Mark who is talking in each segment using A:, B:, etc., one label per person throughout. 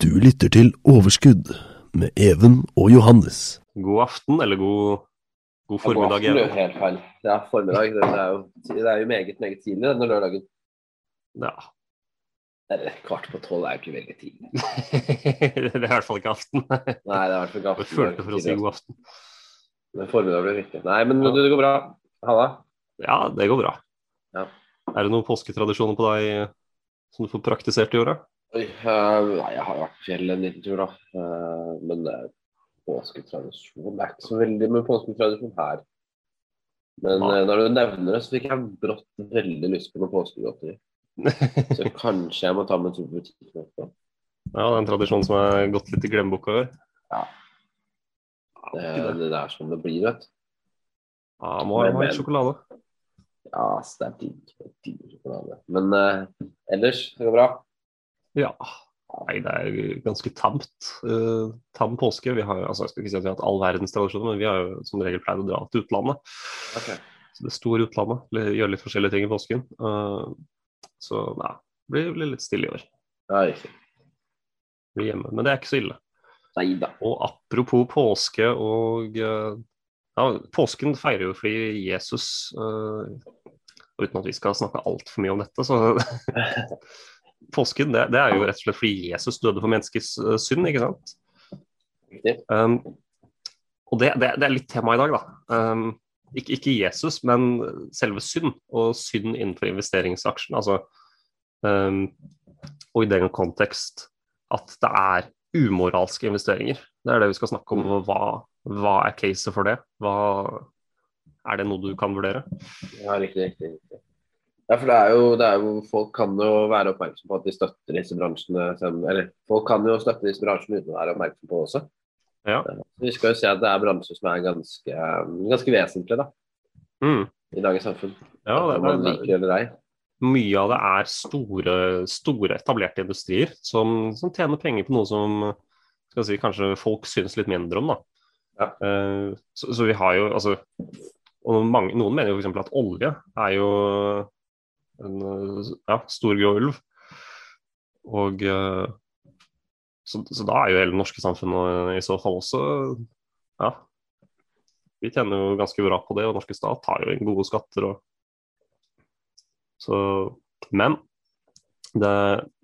A: Du lytter til Overskudd med Even og Johannes.
B: God aften, eller god, god formiddag.
C: Ja, god aften, helt feil. Det er formiddag. Det er jo, det er jo meget, meget tidlig denne lørdagen.
B: Ja.
C: Eller kvart på tolv er jo ikke veldig tidlig.
B: det er i hvert fall ikke aften.
C: Nei, det er i hvert fall ikke aften.
B: Jeg følte for å si god aften.
C: Men formiddag blir viktig. Nei, men du, det går bra. Halla.
B: Ja, det går bra.
C: Ja.
B: Er det noen påsketradisjoner på deg som du får praktisert i året?
C: Oi, uh, nei, jeg har jo vært på fjellet en liten tur, da. Uh, men er påsketradisjon Det er ikke så veldig med påsketradisjon her. Men eh, når du nevner det, så fikk jeg brått veldig lyst på noe påskegodteri. Så kanskje jeg må ta med en tur på butikken etterpå.
B: Ja, det er en tradisjon som er gått litt i glemmeboka i år.
C: Ja. Det,
B: det.
C: er sånn det blir, vet du.
B: Ja, må ha en litt sjokolade.
C: Ja, så det er digg. digg sjokolade. Men ellers, det går bra.
B: Ja. Nei, det er ganske tamt. Uh, tam påske. Vi har, altså, jeg skal ikke si at vi har hatt all verdens tradisjoner, men vi har jo som regel pleid å dra til utlandet. Så det store utlandet. Gjøre litt forskjellige ting i påsken. Uh, så nei, det blir, blir litt stille i år.
C: Ja, riktig.
B: Blir hjemme. Men det er ikke så ille.
C: Nei da.
B: Og apropos påske og uh, ja, Påsken feirer jo fordi Jesus Uten at vi skal snakke altfor mye om dette, så Påsken det, det er jo rett og slett fordi Jesus døde for menneskets uh, synd, ikke sant? Um, og det, det, det er litt tema i dag, da. Um, ikke, ikke Jesus, men selve synd, og synd innenfor investeringsaksjen. Altså, um, og i den kontekst at det er umoralske investeringer. Det er det vi skal snakke om. Hva, hva er caset for det? Hva, er det noe du kan vurdere?
C: Ja, riktig, riktig, riktig. Ja, for det er, jo, det er jo Folk kan jo være oppmerksom på at de støtter disse bransjene. Eller folk kan jo støtte disse bransjene uten å være oppmerksom på det også.
B: Ja.
C: Vi skal jo se at det er bransjer som er ganske, ganske vesentlige da,
B: Mm.
C: i dagens samfunn.
B: Ja, det,
C: man
B: det,
C: liker eller ei.
B: mye av det er store, store etablerte industrier som, som tjener penger på noe som skal si, kanskje folk syns litt mindre om. Da.
C: Ja.
B: Uh, så, så vi har jo altså og mange, Noen mener jo f.eks. at olje er jo en eh, ja, stor grå ulv. Og eh, så, så da er jo hele det norske samfunnet i så fall også Ja. Vi tjener jo ganske bra på det, og norske stat har jo inn gode skatter og så, men det,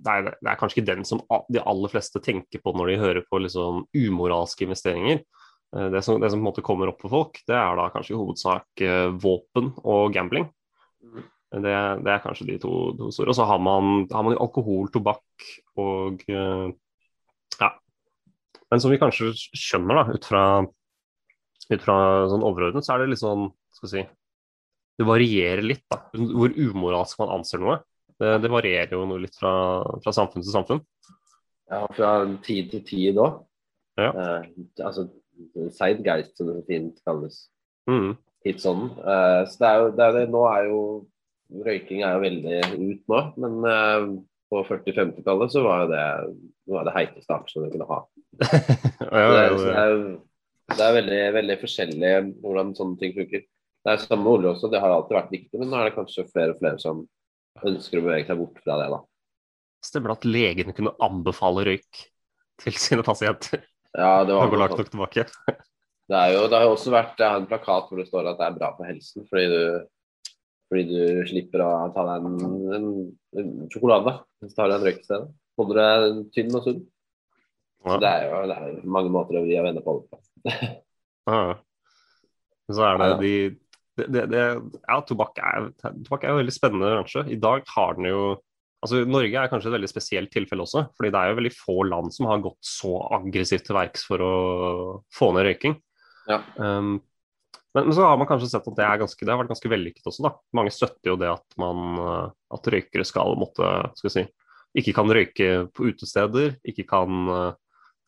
B: det, er, det er kanskje ikke den som de aller fleste tenker på når de hører på liksom umoralske investeringer. Eh, Det som, det som på en måte kommer opp for folk, det er da kanskje i hovedsak våpen og gambling. Det, det er kanskje de to, to store. Og så har man, har man jo alkohol, tobakk og eh, ja. Men som vi kanskje skjønner, da, ut fra, ut fra sånn overordnet, så er det litt sånn Skal vi si Det varierer litt, da. Hvor umoralsk man anser noe. Det, det varierer jo noe litt fra, fra samfunn til samfunn.
C: Ja, fra tid til tid òg.
B: Ja.
C: Eh, altså Sidegeist, som det fint kalles.
B: Mm.
C: Sånn. Uh, så det er jo, det er det, nå er jo Røyking er jo veldig ut nå, men eh, på 40-50-tallet så var jo det noe av det heiteste aksjen du kunne ha.
B: ja,
C: Så det, er, det, er, det er veldig, veldig forskjellig hvordan sånne ting funker. Det er samme olje også, det har alltid vært viktig, men nå er det kanskje flere og flere som ønsker å bevege seg bort fra det. da.
B: Stemmer det at legene kunne anbefale røyk til sine pasienter?
C: Ja, det, var
B: langt nok tilbake.
C: det, er jo, det har jo også vært en plakat hvor det står at det er bra for helsen, fordi du, fordi du slipper å ta deg en, en, en sjokolade. Tar du en røyk i stedet. Holder deg tynn og sunn. Så det er jo det er mange måter å vri og vende på.
B: Ja. Så er det
C: Ja, ja.
B: de det, det, det, ja, tobakk er, tobakk er jo veldig spennende bransje. I dag har den jo altså Norge er kanskje et veldig spesielt tilfelle også. fordi det er jo veldig få land som har gått så aggressivt til verks for å få ned røyking.
C: Ja.
B: Um, men, men så har man kanskje sett at det, ganske, det har vært ganske vellykket også. da. Mange støtter jo det at, man, uh, at røykere skal måtte skal si, ikke kan røyke på utesteder, ikke kan, eh,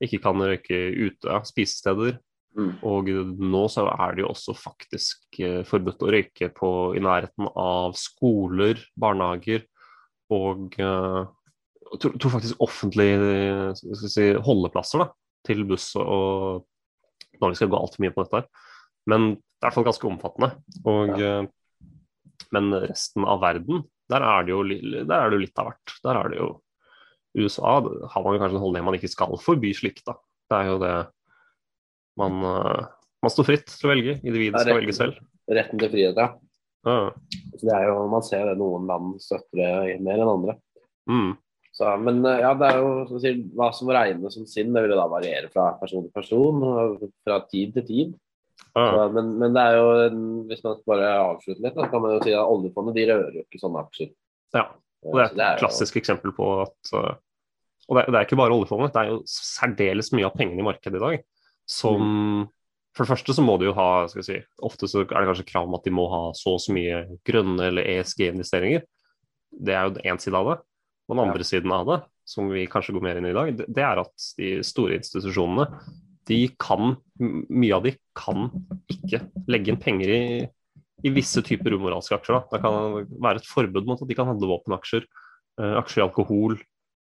B: ikke kan røyke ute, spisesteder.
C: Mm.
B: Og nå så er det jo også faktisk eh, forbudt å røyke på, i nærheten av skoler, barnehager og eh, jeg tror, tror faktisk offentlige eh, si, holdeplasser da, til buss og vi skal gå altfor mye på dette. her. Men det er i hvert fall ganske omfattende. Og, ja. Men resten av verden, der er det jo der er det litt av hvert. Der er det jo USA har man jo kanskje en holdning man ikke skal forby slikt. da. Det er jo det man, eh, man står fritt til å velge. Individet skal velge selv.
C: Retten til frihet, ja.
B: Ja.
C: Så det er jo, man ser det noen land støtter det mer enn andre.
B: Mm.
C: Så, men eh, ja, det er jo som sier, hva som regnes som sinn, det vil jo da variere fra person til person, fra tid til tid.
B: Ja.
C: Men, men det er jo, hvis man bare avslutter litt, da, kan man jo si at oljefondet de rører jo ikke sånne aksjer.
B: ja. Og det er
C: et
B: et
C: er
B: klassisk eksempel på at uh, Og det, er- det er ikke bare oljefondet, det er jo særdeles mye av pengene i markedet i dag som
C: Mm.
B: For det første så må de jo ha skal vi si, Ofte så er det kanskje krav om at de må ha så og så mye grønne eller ESG-investeringer. Det er jo én side av det. Og den andre siden av det, som vi kanskje går mer inn i i dag, det, det er at de store institusjonene de kan, mye av de kan ikke legge inn penger i, i visse typer umoralske aksjer. Da. Det kan være et forbud mot at de kan handle våpenaksjer, eh, aksjer i alkohol,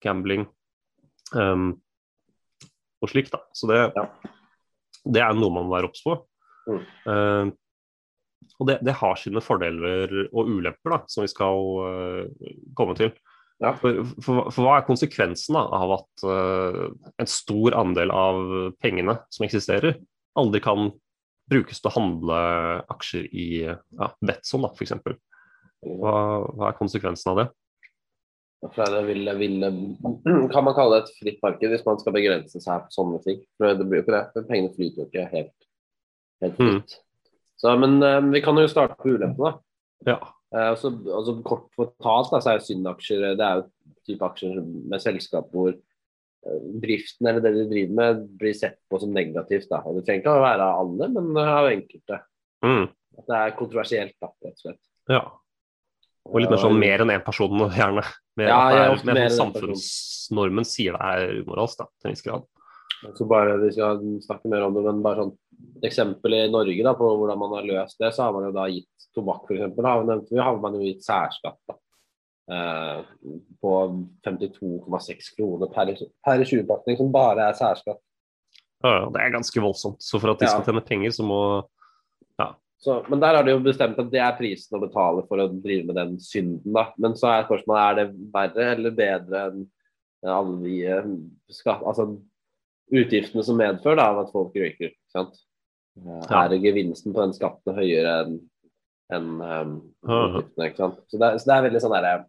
B: gambling um, og slikt. Da. Så det,
C: Ja.
B: det er noe man må være obs på.
C: Mm.
B: Uh, og det, det har sine fordeler og ulemper, da, som vi skal uh, komme til.
C: Ja.
B: For, for, for hva er konsekvensen da, av at uh, en stor andel av pengene som eksisterer, aldri kan brukes til å handle aksjer i ja, Betson, da, f.eks.? Hva, hva er konsekvensen av det?
C: Det vil, vil, kan man kalle det et fritt marked hvis man skal begrense seg på sånne ting. For det blir jo ikke det. Men Pengene flyter jo ikke helt, helt
B: Mm.
C: fritt. Så, men uh, vi kan jo starte på ulempene. da.
B: Ja.
C: Eh, altså, altså Kort fortalt da, så er jo syndaksjer det er jo type aksjer med selskap hvor eh, driften eller det de driver med blir sett på som negativt. da. Og Det trenger ikke å være av alle, men av enkelte.
B: Mm.
C: At det er kontroversielt, da, rett og slett.
B: ja. Og litt mer sånn mer enn én person, gjerne. Mer,
C: Ja, ja,
B: er, mer sånn samfunnsnormen sier det er umoralsk, da, til en viss grad.
C: Så bare Vi skal snakke mer om det, men bare sånn et eksempel i Norge da, på hvordan man har løst det, så har man jo da gitt tobakk f.eks. Har, har man jo gitt særskatt da, eh, på 52,6 kroner per, per 20-pakning, som bare er særskatt.
B: Ja, ja, det er ganske voldsomt. Så for at de
C: Ja.
B: skal tjene penger, så må
C: Så, men der har de jo bestemt at det er prisen å betale for å drive med den synden. da. Men så er spørsmålet er det verre eller bedre enn alle de eh, skatt, altså, utgiftene som medfører da, at folk røyker. sant? Eh,
B: Ja.
C: Er gevinsten på den skatten høyere enn en, eh,
B: Mhm.
C: utgiftene? Så det, så det er veldig sånn derre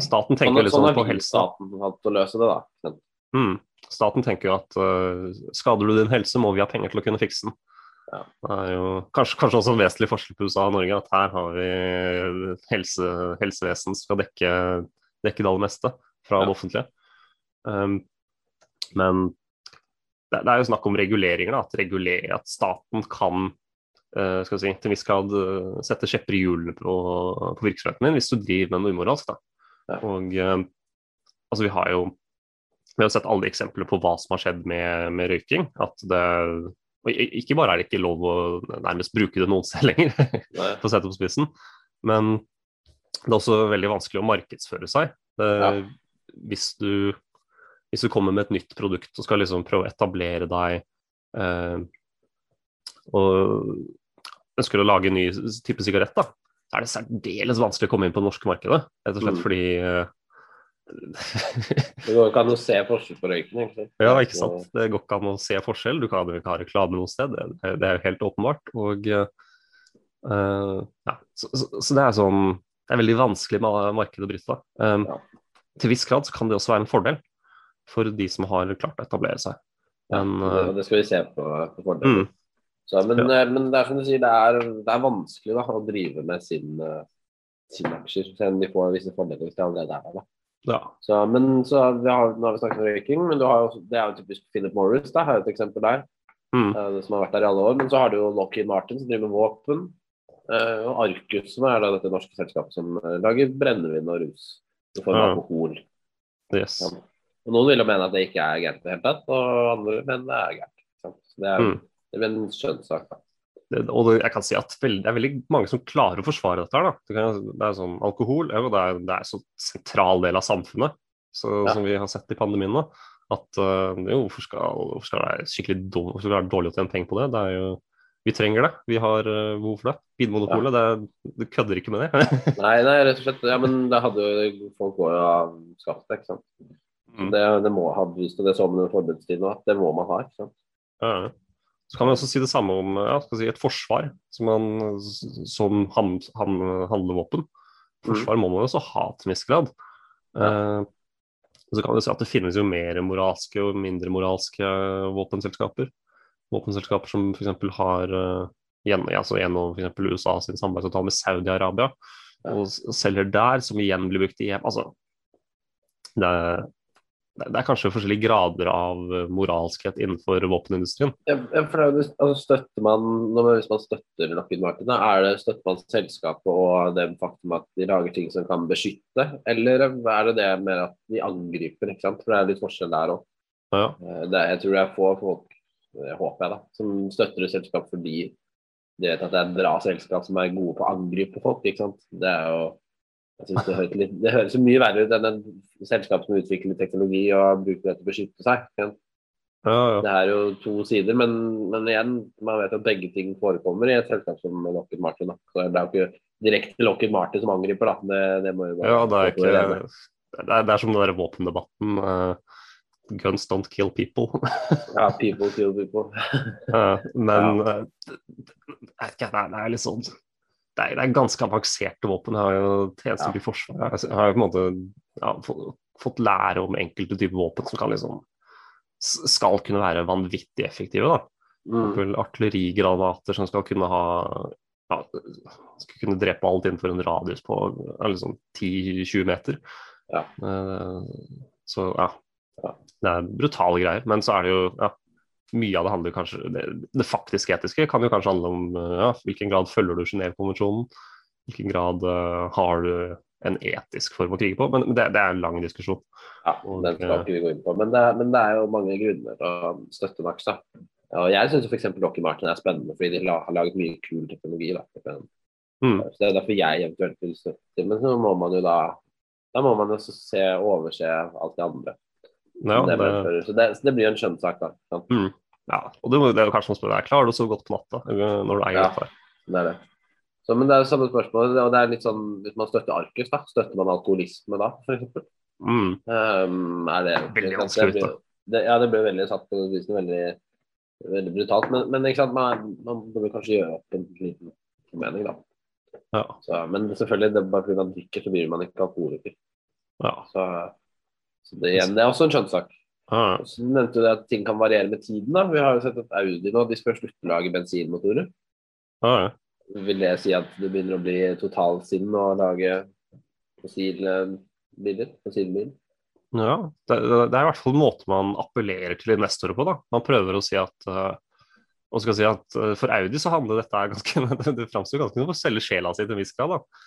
B: Staten
C: Sånn,
B: tenker litt
C: sånn
B: sånn på helse.
C: staten hatt å løse det, da.
B: Mm. Staten tenker jo at uh, skader du din helse, må vi ha penger til å kunne fikse den.
C: Ja.
B: Det er jo kanskje, kanskje også en vesentlig forskjell på USA og Norge, at her har vi helse, helsevesen som skal dekke, dekke det aller meste fra
C: Ja.
B: det offentlige. Um, men det, det er jo snakk om reguleringer, da, at, reguler, at staten kan uh, skal si, til viss grad uh, sette kjepper i hjulene på, på virksomheten din hvis du driver med noe umoralsk.
C: Ja.
B: Og uh, altså vi har jo vi har sett alle eksempler på hva som har skjedd med, med røyking. At det, og ikke bare er det ikke lov å nærmest bruke det noen sted lenger, for å sette på spissen, men det er også veldig vanskelig å markedsføre seg. Det,
C: Ja.
B: hvis, du, hvis du kommer med et nytt produkt og skal liksom prøve å etablere deg eh, og ønsker å lage en ny type sigarett, da, så er det særdeles vanskelig å komme inn på det norske markedet. Rett og slett
C: Mm.
B: fordi eh,
C: Det går ikke an å se forskjell på røyken. ikke sant?
B: Ja, ikke sant. Det går ikke an å se forskjell. Du kan ikke ha reklame noe sted, det, det er jo helt åpenbart. Og eh, ja, så, så, så det er sånn Det er veldig vanskelig med markedet å bryte. Um,
C: Ja.
B: Til viss grad så kan det også være en fordel for de som har klart å etablere seg. Men
C: det,
B: eh,
C: det skal vi se på, på fordelen.
B: mm,
C: Så, men, ja. men det er som du sier, det er, det er vanskelig da, å drive med sin, sin sine aksjer, selv om de får visse fordeler hvis de allerede er der.
B: ja.
C: Så, men så vi har, Nå har vi snakket om røyking, men du har det er jo typisk Philip Morris. da, har et eksempel der,
B: Mm,
C: eh, som har vært der i alle år. Men så har du jo Lockheed Martin, som driver med våpen. eh, og Arcus, som er da dette norske selskapet som eh, lager brennevin og rus i form av
B: Ja.
C: alkohol.
B: Yes.
C: Ja. Og noen vil jo mene at det ikke er gærent i det hele tatt, og andre mener det er gærent. det er,
B: Mm.
C: det blir en skjønnssak. da.
B: Det, og det, jeg kan si at det er veldig mange som klarer å forsvare dette. her. Det, kan, det er sånn Alkohol ja, det er, det er så sentral del av samfunnet, så,
C: Ja.
B: som vi har sett i pandemien da, At uh, jo, hvorfor skal, hvorfor skal det være skikkelig dårlig, hvorfor skal det være dårlig å tjene penger på det? det er jo, vi trenger det. Vi har øh, behov for det. Vinmonopolet, det, det kødder ikke med det.
C: Nei, nei, rett og slett. Ja, men det hadde jo folk òg skapt det, ikke sant.
B: Mm.
C: Det, det må ha vist, og det så man under forbudstiden òg, at det må man ha. ikke sant.
B: Ja. Så kan vi også si det samme om ja, skal si et forsvar som, man, som han, han, handlevåpen. Forsvar må man jo også ha til en viss grad. Eh, så kan vi si at det finnes jo mer moralske og mindre moralske våpenselskaper. Våpenselskaper som f.eks. har uh, gjennom, altså gjennom for USA sin samarbeidsavtale med Saudi-Arabia, og selger der, som igjen blir brukt i. Altså, det det er kanskje forskjellige grader av eh, moralskhet innenfor våpenindustrien.
C: Ja, ja, for det er jo, altså støtter man, Hvis man støtter Lockheed Martin, er det, støtter man selskapet og det faktum at de lager ting som kan beskytte, eller er det det med at de angriper? ikke sant? For det er litt forskjell der òg.
B: Ja.
C: Jeg tror det er få folk, håper jeg, da, som støtter et selskap fordi de vet at det er et bra selskap som er gode på å angripe folk. ikke sant? Det er jo jeg synes det, høres litt, det høres mye verre ut enn en selskap som utvikler teknologi og bruker det til å beskytte seg.
B: Ja, ja.
C: Det er jo to sider, men, men igjen, man vet at begge ting forekommer i et selskap som Lockheed Martin. Da. Så det er jo ikke direkte Lockheed Martin som angriper, da. Det, det må jo bare
B: ja, det er ikke. Det er, det er som den der våpendebatten. Uh, guns don't kill people.
C: Ja, people kill people.
B: uh, men eh, det, det, det det er litt sånn det er, det er ganske avanserte våpen. Jeg har jo tjenestegjort i Forsvaret. Jeg har jo på en måte ja, fått, fått lære om enkelte typer våpen som kan liksom skal kunne være vanvittig effektive. da.
C: Mm.
B: artillerigranater som skal kunne ha ja, skal kunne drepe alt innenfor en radius på liksom 10-20 meter.
C: Ja.
B: Eh, så ja.
C: Ja.
B: Det er brutale greier. Men så er det jo ja, mye av det handler kanskje Det, det faktisk etiske kan jo kanskje handle om eh, ja, hvilken grad følger du Genévekonvensjonen? Hvilken grad uh, har du en etisk form å krige på? Men det, det er en lang diskusjon.
C: Ja,
B: Og,
C: den skal
B: eh,
C: ikke vi gå inn på. Men det, men det er jo mange grunner til å støtte Max. da. Og jeg syns f.eks. Lockheed Martin er spennende fordi de har laget mye kul teknologi. da.
B: Mm.
C: Så Det er derfor jeg eventuelt vil støtte. Men så må man jo da da må man jo se, overse alt det andre.
B: Ja,
C: det
B: det,
C: så, det, så det blir en skjønnssak, da. Mm.
B: ja, og det, det er jo kanskje noe spørsmål. Klarer du å sove godt på natta når du eier
C: Ja.
B: dette?
C: Det er det. Så, men det er jo samme spørsmål. og det er litt sånn, Hvis man støtter Arcus, da, støtter man alkoholisme da, f.eks.?
B: Mm.
C: Um, er det
B: Veldig vanskelig,
C: det, Ja, det blir veldig satt på prisen, veldig, veldig brutalt. Men, men ikke sant, man, man burde kanskje gjøre opp en liten formening, da.
B: Ja.
C: Så, men selvfølgelig, det er bare fordi man drikker, så blir man ikke alkoholiker.
B: Ja.
C: Så, så det, igjen, det er også en skjønnssak.
B: sak
C: Og Så nevnte du at ting kan variere med tiden. da. Vi har jo sett at Audi nå de skal slutte å lage bensinmotorer.
B: Ja.
C: Vil det si at det begynner å bli totalsinn å lage fossilbiler? Fossilbil?
B: Ja, det, det er i hvert fall en måte man appellerer til investorer på. da. Man prøver å si at eh, og skal si at eh, For Audi så handler dette ganske, det framstår ganske som å selge sjela si til en viss grad. da.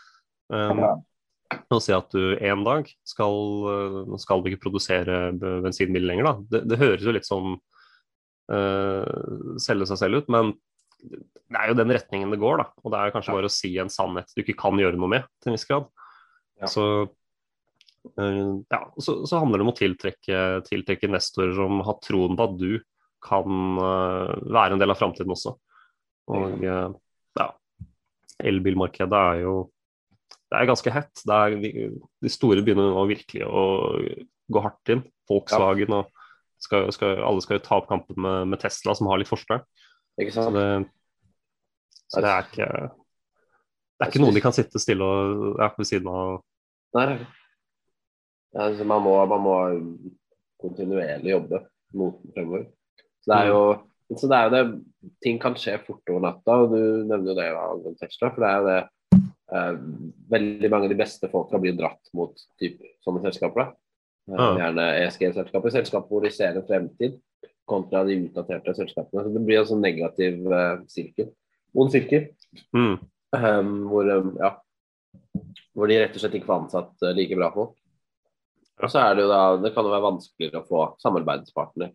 B: Um,
C: Ja.
B: Å si at du en dag skal, eh, skal du ikke produsere bensinbil lenger, da. Det, det høres jo litt som uh, selge seg selv ut, men det er jo den retningen det går, da. Og det er kanskje
C: Ja.
B: bare å si en sannhet du ikke kan gjøre noe med, til en viss grad.
C: Ja.
B: Så uh, ja, så, så handler det om å tiltrekke, tiltrekke investorer som har troen på at du kan uh, være en del av framtiden også. Og ja, elbilmarkedet er jo det er ganske hett. Det er, de, store begynner nå virkelig å gå hardt inn. Volkswagen og skal, skal, alle skal jo ta opp kampen med, med Tesla, som har litt
C: forsprang.
B: Så det, så det er ikke det er ikke noe de kan sitte stille og ja, ved siden av.
C: Nei. Ja, altså, man, må, man må kontinuerlig jobbe mot fremover. Så det er jo så det er jo det, Ting kan skje fort over natta, og du nevner jo det angående Tesla. For det er jo det Veldig mange av de beste folka blir dratt mot typ, sånne selskaper. da. Eh,
B: Ja.
C: Gjerne ESG-selskaper, selskaper hvor de ser en fremtid, kontra de utdaterte selskapene. Så Det blir en sånn negativ uh, sirkel. Ond sirkel.
B: Mm.
C: Um, hvor, um, ja, hvor de rett og slett ikke får ansatt uh, like bra folk. Og så er det jo da Det kan jo være vanskeligere å få samarbeidspartner.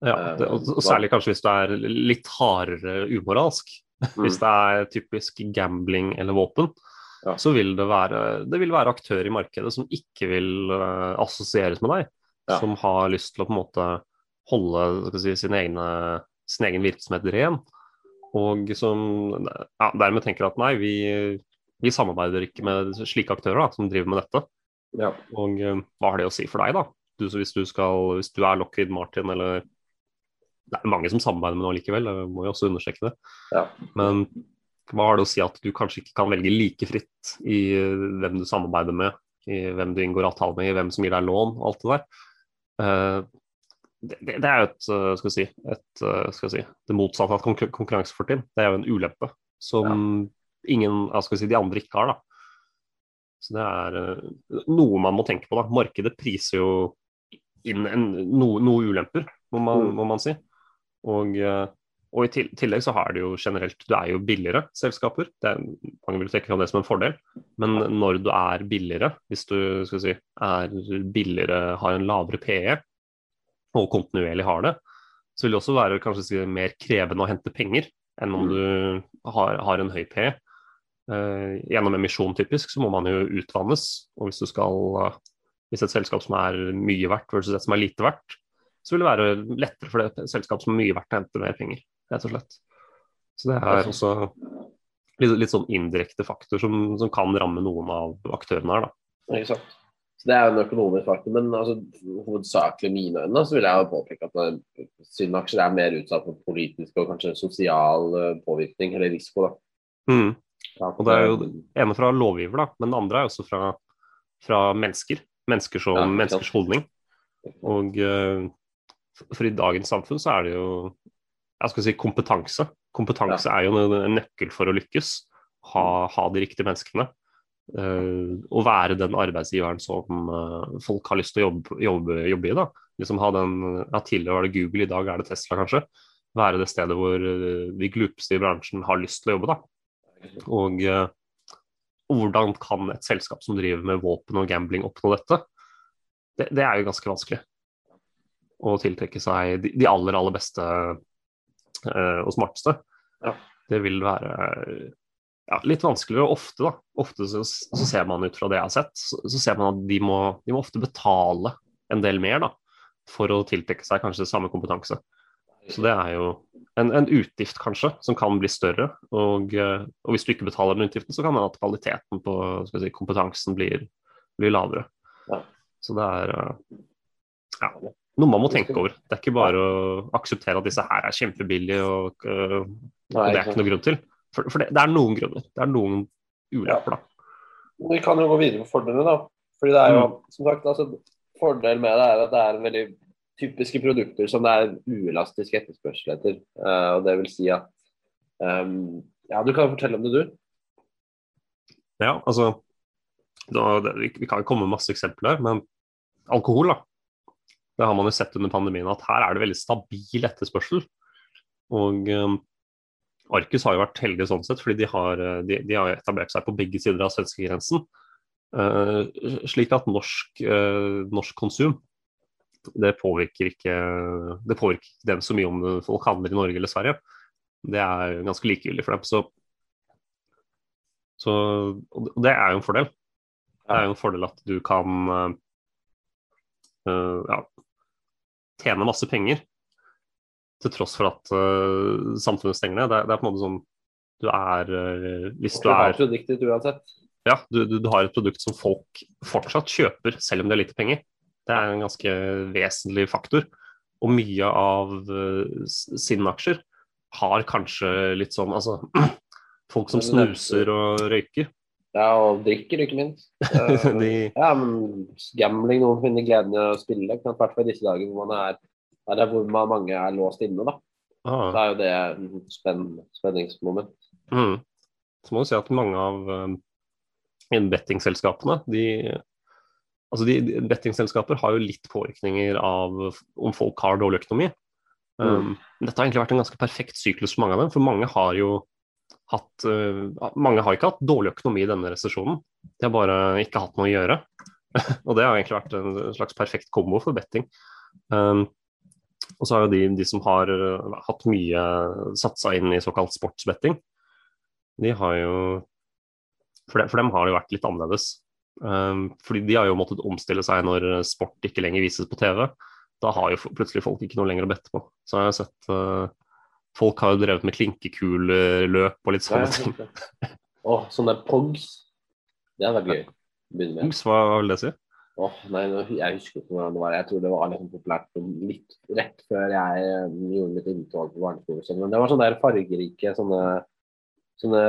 B: Ja, det, og, og særlig kanskje hvis du er litt hardere umoralsk. Hvis det er typisk gambling eller våpen,
C: Ja.
B: så vil det være Det vil være aktører i markedet som ikke vil uh, assosieres med deg.
C: Ja.
B: Som har lyst til å på en måte holde si, sin, egne, sin egen virksomhet ren. Og som ja, dermed tenker at nei, vi, vi samarbeider ikke med slike aktører da, som driver med dette.
C: Ja.
B: Og uh, hva har det å si for deg, da? Du, hvis, du skal, hvis du er Lockheed Martin eller Det er mange som samarbeider med noe likevel, jeg må jo også understreke det.
C: Ja.
B: Men hva har det å si at du kanskje ikke kan velge like fritt i eh, hvem du samarbeider med, i hvem du inngår avtale med, i hvem som gir deg lån og alt det der? Eh, det, det, det er jo et, eh, skal vi si, et skal vi si, det motsatte av et konkur konkurransefortrinn. Det er jo en ulempe som ingen, ja, skal vi si, de andre ikke har. da. Så det er noe man må tenke på. da. Markedet priser jo inn en, no, noe ulemper, må man,
C: Mm.
B: må man si. Og, eh, og i tillegg så har det jo generelt Du er jo billigere selskaper. Det er, mange vil trekke fram det som en fordel. Men når du er billigere, hvis du si, er billigere, har en lavere PE og kontinuerlig har det, så vil det også være kanskje si, mer krevende å hente penger enn om du har, har en høy PE. Uh, gjennom emisjon typisk så må man jo utvannes. Og hvis du skal uh, hvis et selskap som er mye verdt versus et som er lite verdt, så vil det være lettere for det selskapet som er mye verdt å hente mer penger, rett og slett. Så det er også litt, litt sånn indirekte faktor som, som kan ramme noen av aktørene her, da.
C: Ikke sant? Så Det er jo en økonomisk faktor, men altså, hovedsakelig i mine øyne så vil jeg jo påpeke at eh, Synd-aksjer er mer utsatt for politisk og kanskje sosial eh, påvirkning eller risiko. da.
B: Mm. Og det er jo ene fra lovgiver, da, men det andre er også fra, fra mennesker. Mennesker som
C: Ja,
B: menneskers holdning. Og eh, for i dagens samfunn så er det jo jeg skal si kompetanse. Kompetanse er jo en, nøkkel for å lykkes. Ha, ha de riktige menneskene. Uh, og være den arbeidsgiveren som uh, folk har lyst til å jobbe, jobbe, jobbe i. da. Liksom ha den, ja, Tidligere var det Google, i dag er det Tesla, kanskje. Være det stedet hvor uh, de glupeste i bransjen har lyst til å jobbe. da. Og, og hvordan kan et selskap som driver med våpen og gambling oppnå dette? Det, det er jo ganske vanskelig. Å tiltrekke seg de, de aller, aller beste uh, og smarteste.
C: Ja.
B: Det vil være ja, litt vanskeligere. Ofte, da. Ofte så, så ser man ut fra det jeg har sett, så, så ser man at de må, de må ofte betale en del mer da, for å tiltrekke seg kanskje samme kompetanse. Så det er jo en, en utgift kanskje, som kan bli større. Og, og hvis du ikke betaler den utgiften, så kan det at kvaliteten på si, kompetansen blir, blir lavere.
C: Ja.
B: Så det er ja, noe man må tenke over. Det er ikke bare å akseptere at disse her er kjempebillige, og, eh, og det er
C: ikke
B: noe grunn til. For, for det, det er noen grunner. Det er noen ulemper, da.
C: Vi kan jo gå videre på fordelene, da. Fordi det er jo,
B: Mm.
C: som sagt, altså, Fordel med det er at det er veldig typiske produkter som det er uelastisk etterspørsel etter. Uh, og det vil si at um, Ja, du kan fortelle om det, du.
B: Ja, altså da, det, vi, kan komme med masse eksempler men alkohol, da. Det har man jo sett under pandemien at her er det veldig stabil etterspørsel. Og um, Arcus har jo vært heldige sånn sett, fordi de har, eh, de, de har etablert seg på begge sider av svenskegrensen. Uh, slik at norsk, uh, norsk konsum det påvirker ikke det påvirker ikke dem så mye om folk handler i Norge eller Sverige. Det er ganske likegyldig for dem. Så, så og det er jo en fordel. Det er jo en fordel at du kan uh, ja, tjene masse penger til tross for at uh, samfunnet stenger ned. Det, det er på en måte sånn du er uh, Hvis du
C: Du har
B: er
C: produktet uansett.
B: ja, du, du, du har et produkt som folk fortsatt kjøper, selv om det er lite penger. Det er en ganske vesentlig faktor. Og mye av uh, sine aksjer har kanskje litt sånn Altså, folk som snuser og røyker,
C: Ja, og drikker, ikke minst. Eh,
B: de
C: ja, men gambling, noen finner gleden i å spille. I hvert fall i disse dager hvor man er er hvor man, mange er låst inne. da.
B: ah,
C: Da er jo det en spenn, spenningsmoment.
B: mm. Så må du si at mange av um, bettingselskapene de Altså de, de Bettingselskaper har jo litt påvirkninger av om folk har dårlig økonomi. Um, Dette har egentlig vært en ganske perfekt syklus for mange av dem, for mange har jo hatt uh, Mange har ikke hatt dårlig økonomi i denne resesjonen. De har bare ikke hatt noe å gjøre. og det har egentlig vært en slags perfekt kombo for betting. Um, og så har jo de, de som har uh, hatt mye satsa inn i såkalt sportsbetting, de har jo for, de, for, dem har det jo vært litt annerledes. Um, fordi de har jo måttet omstille seg når sport ikke lenger vises på TV. Da har jo plutselig folk ikke noe lenger å bette på. Så har jeg sett uh, Folk har jo drevet med klinkekuleløp og litt sånne ting.
C: Å, sånne pogs. Det hadde vært gøy.
B: Pogs, hva vil det si?
C: Åh, nei, jeg husker ikke hvordan det var. Jeg tror det var liksom populært litt rett før jeg eh, gjorde mitt inntog på barneskolen. Sånn. Men det var sånne der fargerike sånne, sånne,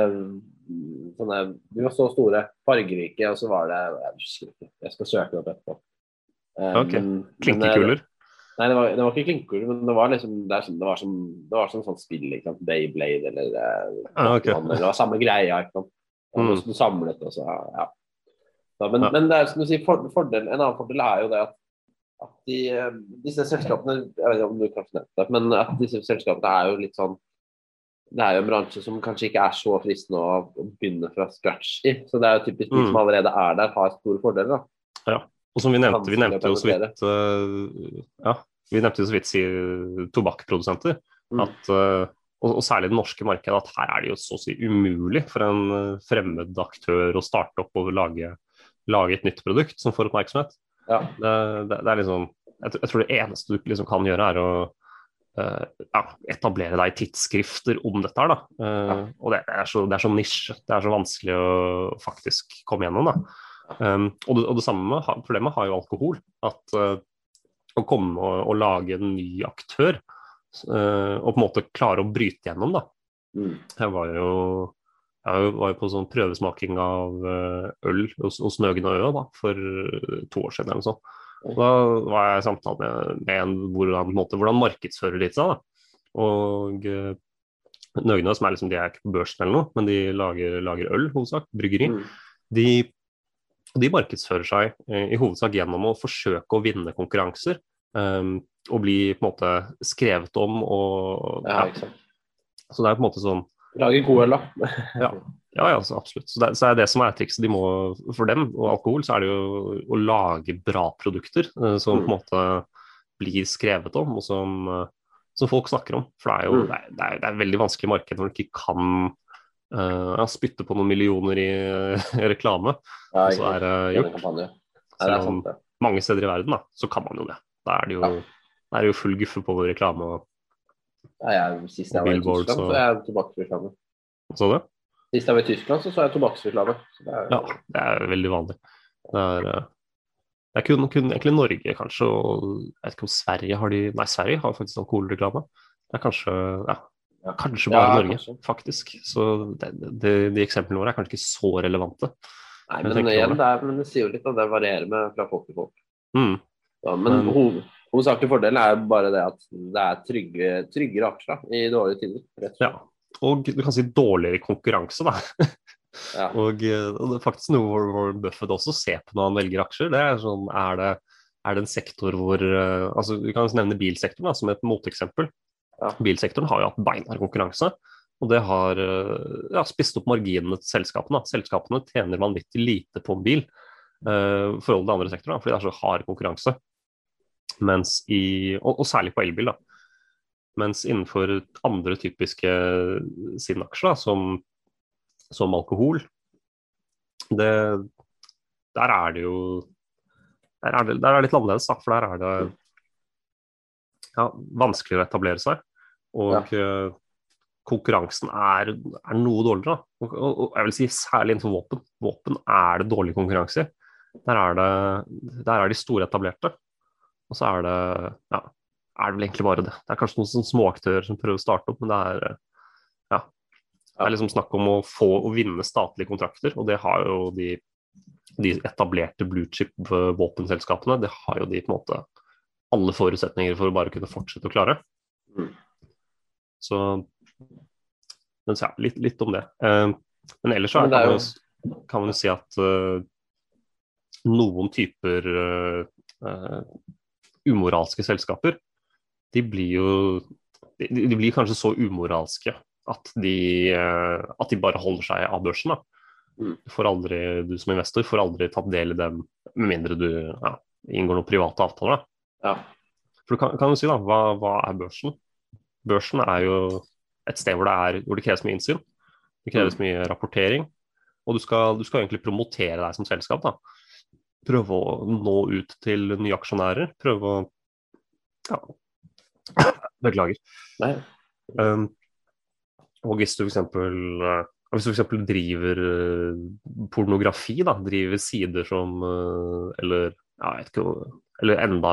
C: sånne De var så store, fargerike, og så var det Jeg husker ikke. Jeg skal søke det opp etterpå.
B: Um, ok. Klinkekuler?
C: Nei, det var, det var ikke klinkekuler, men det var liksom det, som, det var som, det var som sånn spill. Ikke sant? Bayblade eller,
B: ah, okay.
C: eller Det var samme greia. ikke sant? Mm. Du samlet og så, ja. Så, men, ja. men, det er som du sier, for, fordel, en annen fordel er jo det at, at de, disse selskapene Jeg vet ikke om du kanskje nevnte det, men at disse selskapene er jo litt sånn det er jo en bransje som kanskje ikke er så fristende å, å begynne fra scratch i. Så det er jo typisk de som mm. allerede er der, har store fordeler. da.
B: Ja. Og som vi nevnte, vi nevnte jo så vidt uh, ja, vi nevnte jo så vidt si, tobakkprodusenter. Mm. At, uh, og, og, særlig det norske markedet, at her er det jo så å si umulig for en uh, fremmed aktør å starte opp og lage, lage et nytt produkt som får oppmerksomhet. Ja. Det, det, det, er liksom jeg, jeg, tror det eneste du liksom kan gjøre, er å uh, ja, etablere deg i tidsskrifter om dette her, da. Ja. Og det er, så, det er så nisje. Det er så vanskelig å faktisk komme gjennom, da. Um, og, det, og, det, samme problemet har jo alkohol. At uh, å komme og, og, lage en ny aktør uh, og på en måte klare å bryte gjennom, da. Mm. Jeg var jo jeg var jo på sånn prøvesmaking av uh, øl hos, hos Nøgen og Ø da, for to år siden. eller. Og da var jeg i samtale med, med en hvordan, måte, hvordan markedsfører de seg. da. Og Nøgnø, som er liksom, de er ikke på børsen eller noe, men de lager, lager øl, hovedsak, bryggeri. Mm. De de markedsfører seg eh, i hovedsak gjennom å forsøke å vinne konkurranser. Um, og bli på en måte skrevet om og
C: ja, ja.
B: Så det er på en måte sånn
C: Lage god øl, da.
B: ja, ja, ja absolutt. Så det, så er det som er trikset. De må, for dem og alkohol, så er det jo å lage bra produkter uh, som mm. på en måte blir skrevet om, og som, uh, som folk snakker om. For det er jo mm. det er, det er, det er veldig vanskelig marked når du ikke kan uh, ja, spytte på noen millioner i reklame. Ja, og så er det gjort. Selv om mange steder i verden, da, så kan man jo det. Da er det jo, ja. er det jo full guffe på reklame og,
C: ja, jeg, Sist jeg var i Tyskland, så, så jeg tobakksreklame.
B: Så det?
C: Sist jeg var i Tyskland, så så jeg tobakksreklame.
B: Ja, det er veldig vanlig. Det er, eh, det er kun, kun, egentlig Norge, kanskje, og jeg vet ikke om Sverige har de Nei, Sverige har faktisk alkoholreklame. Det er kanskje ja, ja. Kanskje bare ja, Norge, kanskje. faktisk. Så det, det, de eksemplene våre er kanskje ikke så relevante.
C: Nei, men, igjen, det, er, men det sier jo litt at det varierer med fra folk til folk.
B: Mm.
C: Ja, men mm. hoved, hovedsakelig fordelen er bare det at det er trygge, tryggere aksjer i dårlige tider. rett og
B: slett. Ja, og du kan si dårligere konkurranse, da. ja. og, eh, og, det er faktisk noe hvor Warren Buffett også ser på når han velger aksjer. Det er sånn, er det, er det en sektor hvor uh, altså Vi kan nevne bilsektoren da, som et moteksempel. Bilsektoren har jo hatt beinhard konkurranse. Og det har eh, ja, spist opp marginene til selskapene. Selskapene tjener vanvittig lite på bil uh, i forhold til andre sektorer, fordi det er så hard konkurranse. I, og, og særlig på elbil. da. Mens innenfor andre typiske SIN-aksjer, som, som, alkohol, det, der er det jo der er det, der er det litt annerledes, for der er det ja, vanskeligere å etablere seg. Og ja. uh, konkurransen er, er, noe dårligere. Og, og, og, jeg vil si særlig innenfor våpen. Våpen er det dårlig konkurranse i. Der er, det, der er de store etablerte. Og så er det ja, er det vel egentlig bare det. Det er kanskje noen småaktører som prøver å starte opp, men det er ja, det er liksom snakk om å få å vinne statlige kontrakter, og det har jo de, de etablerte blue chip-våpenselskapene. Det har jo de på en måte alle forutsetninger for å bare kunne fortsette å klare. Så men ja, litt, litt, om det. Uh, men ellers så men kan, jo... man, kan man jo si at uh, noen typer uh, umoralske selskaper, de blir jo de, de, blir kanskje så umoralske at de, at de bare holder seg av børsen. Mm. Får aldri, du som investor får aldri tatt del i dem Med mindre du ja, inngår noen private avtaler.
C: Ja.
B: For du kan, kan du si da, hva, hva er børsen? Børsen er jo et sted hvor det, er, hvor det kreves mye innsyn. Det kreves mye rapportering. Og du skal, du skal egentlig promotere deg som selskap. da. Prøve å nå ut til nye aksjonærer. Prøve å ja. Beklager.
C: Nei.
B: Um, og hvis du f.eks. Uh, hvis du eksempel driver uh, pornografi, da, driver sider som uh, Eller ja, ikke Eller enda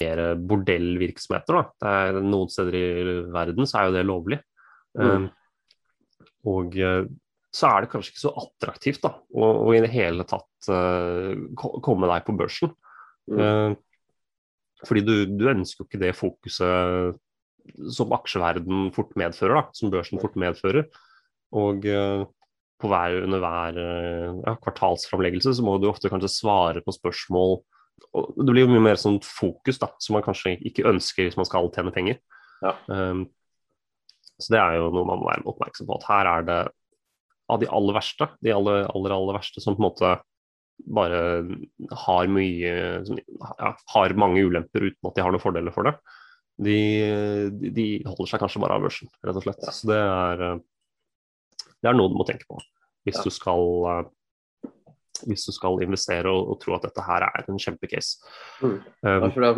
B: Mer bordellvirksomheter. Da. Det er, noen steder i verden så er jo det lovlig.
C: Mm.
B: Um, og uh, så er det kanskje ikke så attraktivt da, å, å i det hele tatt uh, komme deg på børsen.
C: Mm.
B: Uh, fordi du, du ønsker jo ikke det fokuset som aksjeverden fort medfører, da, som børsen fort medfører. Og uh, på hver, under hver ja, kvartalsframleggelse så må du ofte kanskje svare på spørsmål og det blir jo mye mer sånn fokus da, som man kanskje ikke ønsker hvis man skal tjene penger.
C: Ja.
B: Um, så det er jo noe man må være oppmerksom på. At her er det av de aller verste, de aller, aller, aller verste som på en måte bare har mye som, ja, har mange ulemper uten at de har noen fordeler for det. De, de, de holder seg kanskje bare av børsen, rett og slett. Så det er, eh, det er noe du må tenke på hvis
C: Ja.
B: du skal eh, hvis du skal investere og, og tro at dette her er en kjempecase.
C: Mm.
B: Um,
C: det,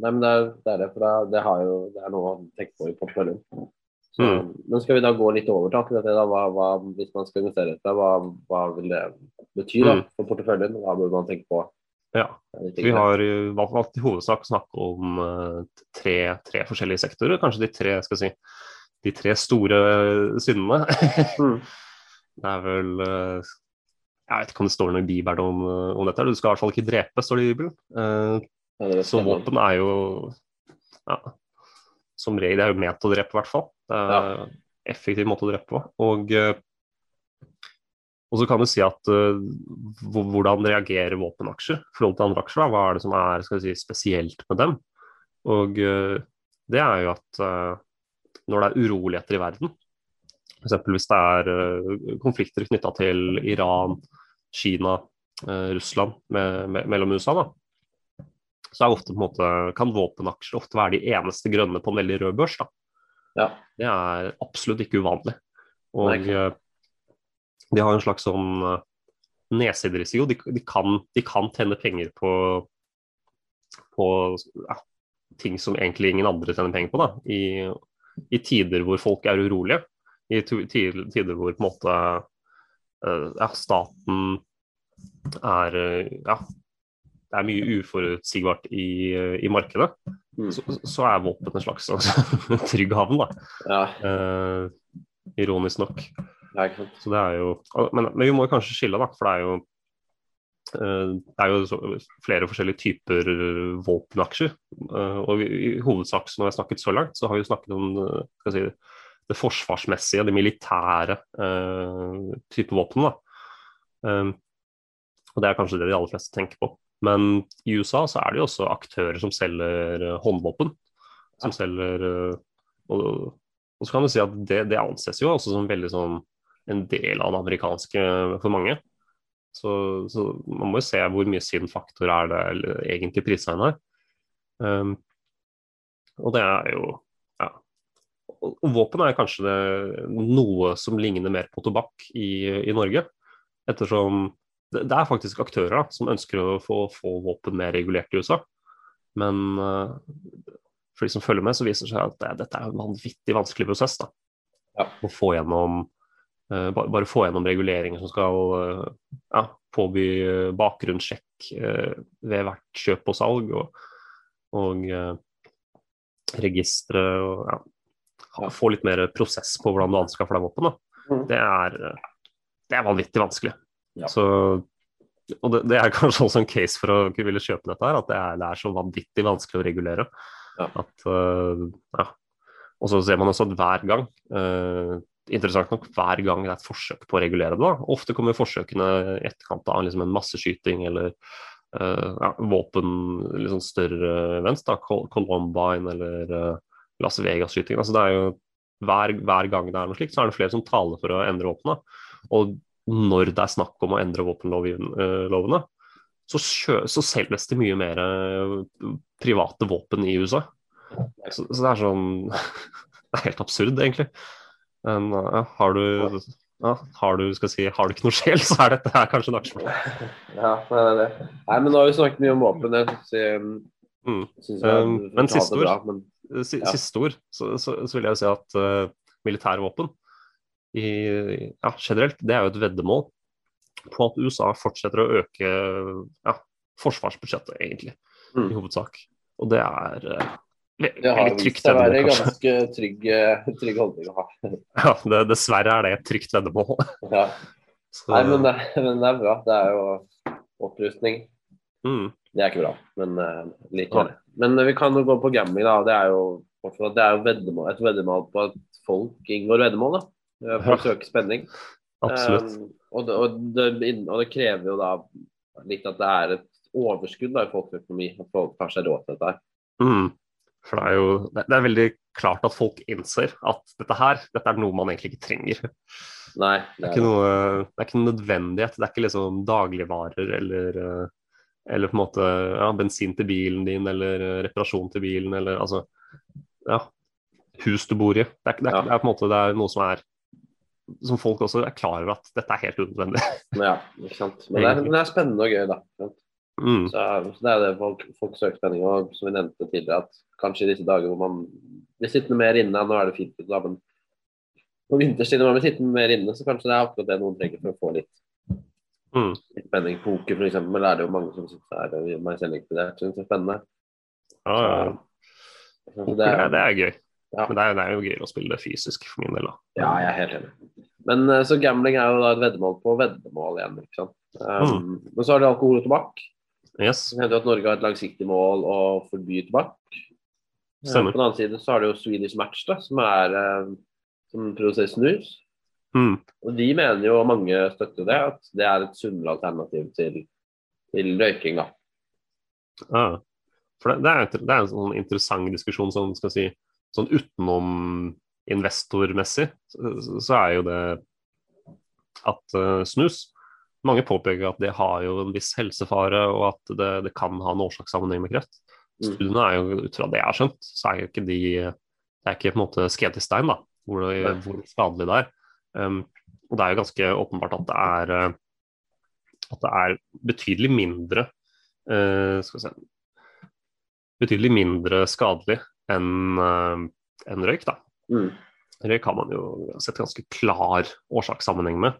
C: nei, men det er det, er det for det, det, har jo, det er noe å tenke på i porteføljen. Så,
B: Mm.
C: Men skal vi da gå litt over til akkurat det? da, hva, hva, Hvis man skal investere dette, hva, hva vil det bety da,
B: Mm.
C: for porteføljen? Hva bør man tenke på?
B: ja. Vi har valgt i hovedsak å snakke om uh, tre, tre forskjellige sektorer. Kanskje de tre, skal si, de tre store syndene.
C: Mm.
B: det er vel uh, Jeg vet ikke om det står noe i Bibelen om, uh, om dette. Du skal i hvert fall ikke drepe, står det i Bibelen. Uh,
C: Ja,
B: så våpen er jo ja, som regel det er jo ment å drepe, i hvert fall. Det er en effektiv måte å drepe på. Og, eh, og så kan du si at uh, hvordan reagerer våpenaksjer i forhold til andre aksjer? Da? Hva er det som er skal si, spesielt med dem? Og uh, det er jo at uh, når det er uroligheter i verden, f.eks. hvis det er eh, konflikter knytta til Iran, Kina, eh, Russland med, med, mellom USA, da, så ofte, måte, kan våpenaksjer ofte være de eneste grønne på en veldig rød børs.
C: Ja.
B: Det er absolutt ikke uvanlig. Og
C: Nei,
B: eh, de har en slags sånn nedsiderisiko. De, de, kan, de kan tjene penger på, på ja, ting som egentlig ingen andre tjener penger på. Da. I, I tider hvor folk er urolige. I tider hvor på en måte eh, ja, staten er eh, ja, det er mye uforutsigbart i, i markedet,
C: Mm.
B: så, så er våpen en slags altså, trygg havn, da.
C: Ja,
B: Eh, ironisk nok.
C: ja.
B: Så det er jo, men, men vi må kanskje skille, da, for det er jo eh, det er jo så, flere forskjellige typer våpenaksjer. Eh, og vi, I hovedsak når vi har snakket så langt, så har vi snakket om skal jeg si, det forsvarsmessige, det militære uh, type våpen. Um, og Det er kanskje det de aller fleste tenker på. Men i USA så er det jo også aktører som selger eh, håndvåpen. Som selger eh, og, og så kan du si at det, det anses jo også som veldig sånn en del av det amerikanske for mange. Så, så man må jo se hvor mye sin faktor er det egentlig pristegn her. Um, og det er jo ja. Våpen er kanskje det, noe som ligner mer på tobakk i, i Norge. Ettersom det, det er faktisk aktører da, som ønsker å få, få våpen mer regulert i USA. Men uh, for de som følger med, så viser det seg at det, dette er en vanvittig vanskelig prosess. da.
C: Ja.
B: Å få gjennom uh, bare, bare få gjennom reguleringer som skal uh, ja, påby eh, bakgrunnssjekk uh, ved hvert kjøp og salg, og, og eh, registre og ja, få litt mer prosess på hvordan du anskaffer deg våpen.
C: Mm.
B: Det, er, det er vanvittig vanskelig.
C: Ja.
B: Så og det, det, er kanskje også en case for å ville kjøpe dette her, at det er, det er så vanvittig vanskelig å regulere.
C: Ja.
B: At, uh, ja. Og så ser man også at hver gang, uh, interessant nok, hver gang det er et forsøk på å regulere det, da. ofte kommer forsøkene i etterkant av liksom en masseskyting eller uh, ja, våpen, sånn større events, da, Columbine eller Las Vegas-skytingen. Altså, det er jo hver, hver, gang det er noe slikt, så er det flere som taler for å endre våpnene. Og når det er snakk om å endre våpenlovene, så, så, selges det mye mer eh, private våpen i USA. Så, så det er sånn Det er helt absurd, egentlig. Men ja, har du ja, har du si, har du ikke noe sjel, så er dette her kanskje en aksjeplass.
C: Ja, det er det. Nei, men nå har vi snakket mye om våpen. Jeg synes,
B: mm. synes jeg, um, men siste ord, bra, men. Siste ord så, så, så, vil jeg jo si at uh, militære våpen i, ja, generelt, det er jo et veddemål på at USA fortsetter å øke ja, forsvarsbudsjettet, egentlig, mm. i hovedsak. Og det er uh,
C: det har vist seg å være ganske trygg, eh, trygg holdning å ha.
B: ja, det, dessverre er det et trygt veddemål.
C: ja. Nei, men det, men det, er bra. Det er jo opprustning.
B: Mm.
C: Det er ikke bra, men uh, likevel. Ja. Men uh, vi kan jo gå på gambling, da. Det er jo, det er jo veddemål, et veddemål på at folk inngår veddemål. da. For å søke spenning.
B: Absolutt.
C: Um, og, det, og, det, og, det, krever jo da litt at det er et overskudd da, i folkeøkonomi, at folk tar seg råd til dette.
B: Mm. For det er jo det, er veldig klart at folk innser at dette her, dette er noe man egentlig ikke trenger.
C: Nei,
B: det, er, det er ikke noe, det er ikke noe nødvendighet. Det er ikke liksom dagligvarer eller, eh, eller på en måte ja, bensin til bilen din eller eh, reparasjon til bilen eller altså ja, hus du bor i. Det er, det er, ja. det er på en måte det er noe som er som folk også er klar over at dette er helt unødvendig.
C: ja, ikke sant. Men det er, det er spennende og gøy, da.
B: Mm.
C: Så, så, det er det folk, folk søker spenning. Og som vi nevnte tidligere, at kanskje i disse dager hvor man blir sittende mer inne, nå er det fint, da, men på vinterstid når man blir sittende mer inne, så kanskje det er akkurat det noen trenger for å få litt,
B: mm.
C: spenning. Poker f.eks. er det jo mange som sitter her, og meg selv inkludert, syns det er spennende.
B: Ja, ja. Så, det, er, det er gøy. Ja. Men det er, det er, jo gøy å spille det fysisk for min del. da.
C: Ja, jeg er helt enig. Men eh, så gambling er jo da et veddemål på veddemål igjen. ikke sant? Um, mm. Men så har du alkohol og tobakk.
B: Yes.
C: Det hender at Norge har et langsiktig mål å forby tobakk. Eh,
B: Stemmer.
C: På den annen side så har du jo Swedish Match, da, som, er, uh, som produserer snus.
B: Mm.
C: Og de mener jo, og mange støtter det, at det er et sunnere alternativ til, til røyking. da.
B: Ja. For det, det, er, det, er, en sånn interessant diskusjon sånn, skal si sånn utenom investormessig, så, så er jo det at uh, snus Mange påpeker at det har jo en viss helsefare, og at det, det kan ha en årsakssammenheng med kreft. Mm. Studiene er jo, ut fra det jeg har skjønt, så er jo ikke de Det er ikke på en måte skrevet i stein da, hvor, det, hvor skadelig det er. Um, og det er jo ganske åpenbart at det er uh, at det er betydelig mindre uh, skal vi se, betydelig mindre skadelig enn uh, en røyk. da.
C: Mm.
B: Røyk har man jo sett ganske klar årsakssammenheng med.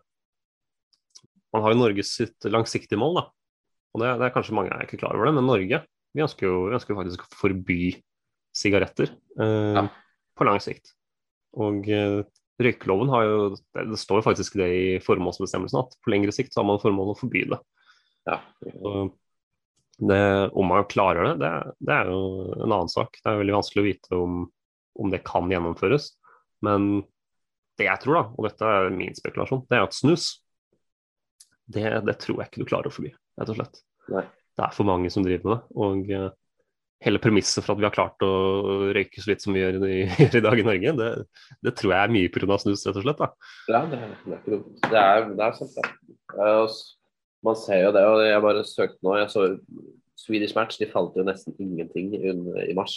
B: Man har jo Norges sitt langsiktige mål, da. og det, det, er kanskje mange er ikke klar over det, men Norge vi ønsker jo, vi ønsker faktisk å forby sigaretter eh, ja. på lang sikt. Og eh, røykeloven har jo det, står jo faktisk det i formålsbestemmelsen at på lengre sikt så har man formål å forby det.
C: Ja.
B: Det, om man klarer det, det, det, er jo en annen sak. Det er veldig vanskelig å vite om, om, det kan gjennomføres. Men det jeg tror, da, og dette er min spekulasjon, det er at snus, det, det tror jeg ikke du klarer å forby, rett og slett.
C: Nei.
B: Det er for mange som driver med det. Og uh, hele premisset for at vi har klart å røyke så litt som vi gjør i, i dag i Norge, det, det, tror jeg er mye pga. snus, rett og slett. Da.
C: Ja, det, det, er, det, er, det er sant, det. Man ser jo det, og jeg bare søkte nå. Jeg så Swedish Match, de falt jo nesten ingenting i mars.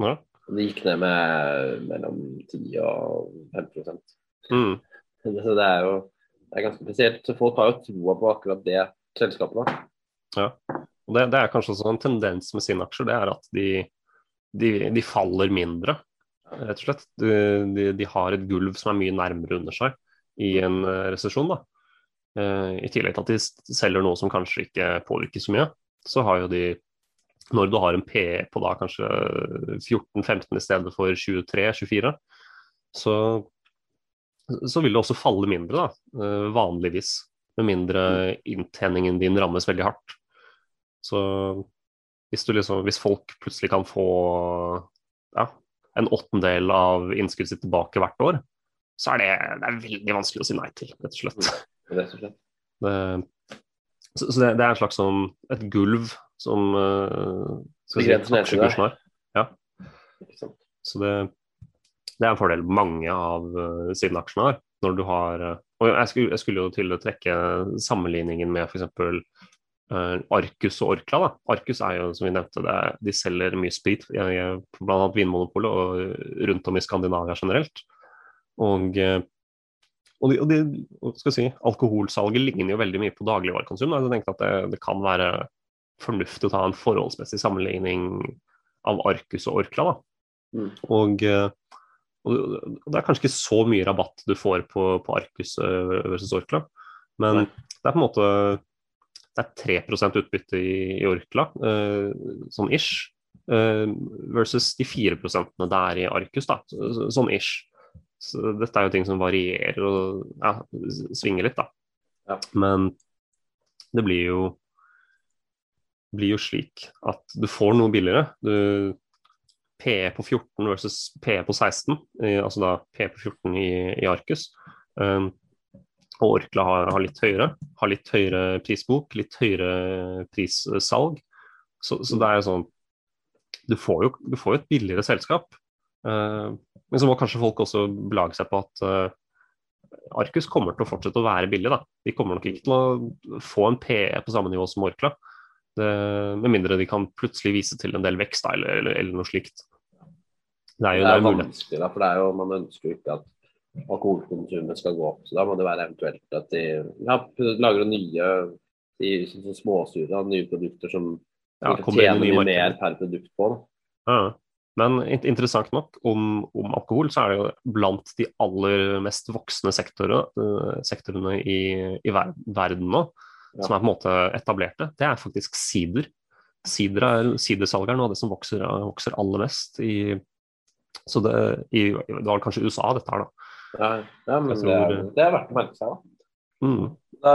B: Ja.
C: De gikk ned med mellom 10 og 5%
B: mm.
C: Så det er jo det er ganske spesielt. Så folk har jo troa på akkurat det selskapet. da.
B: Ja, og det, det, er kanskje også en tendens med sine aksjer, det er at de, de, de faller mindre, rett og slett. De, de, har et gulv som er mye nærmere under seg i en uh, resesjon. da. Uh, I tillegg til at de selger noe som kanskje ikke påvirker så mye, så har jo de Når du har en PE på da kanskje 14-15 i stedet for 23-24, så, så vil det også falle mindre, da, uh, vanligvis. med mindre inntjeningen din rammes veldig hardt. Så hvis, liksom, hvis folk plutselig kan få ja, en åttendel av innskuddet sitt tilbake hvert år, så er det, det er veldig vanskelig å si nei til, rett og slett.
C: Rett og slett.
B: Det, så, så det, det, er en slags som et gulv som uh,
C: Begrenser
B: aksjekursen har. Ja. Så det, det, er en fordel mange av uh, sine aksjene har. Når du har uh, Og jeg skulle, jeg skulle, jo til å trekke sammenligningen med f.eks. Uh, Arcus og Orkla. Da. Arcus er jo, som vi nevnte, er, de selger mye sprit, bl.a. Vinmonopolet og rundt om i Skandinavia generelt. Og, uh, og, de, og de, skal si, alkoholsalget ligner jo veldig mye på dagligvarekonsum. Jeg tenkte at det, det, kan være fornuftig å ta en forholdsmessig sammenligning av Arcus og Orkla. Da. Mm. Og, uh, og, det er kanskje ikke så mye rabatt du får på, på Arcus versus Orkla, men Nei. det er på en måte det er 3 utbytte i, i Orkla, uh, sånn ish, uh, versus de 4 det er i Arcus, da, så, sånn ish. Så dette er jo ting som varierer og ja, svinger litt, da. Ja. Men det blir jo blir jo slik at du får noe billigere. Du, PE på 14 versus PE på 16, altså da PE på 14 i, i Arcus. Um, og Orkla har, har, litt høyere. Har litt høyere prisbok, litt høyere prissalg. Så, så det er jo sånn Du får jo, du får jo et billigere selskap. Uh, men så må kanskje folk også belage seg på at uh, Arcus kommer til å fortsette å være billig. da. De kommer nok ikke til å få en PE på samme nivå som Orkla. Det, med mindre de kan plutselig vise til en del vekst da, eller, eller, eller, noe slikt.
C: Det er jo, det er vanskelig, da, for det er jo, man ønsker jo ikke at alkoholkonsumet skal gå opp. Så da må det være eventuelt at de ja, lager nye de, sånn småstudier av nye produkter som ja, tjener mye mer per produkt på.
B: Ja. Men interessant nok, om, om, alkohol så er det jo blant de aller mest voksne sektorene, uh, sektorene i, i ver verden nå, ja. som er på en måte etablerte, det er faktisk sider. Sidersalget er noe av det som vokser, vokser aller mest i så det, i, det var kanskje USA, dette her, da.
C: Ja, ja men det er, det er, verdt å merke seg, da. Mm.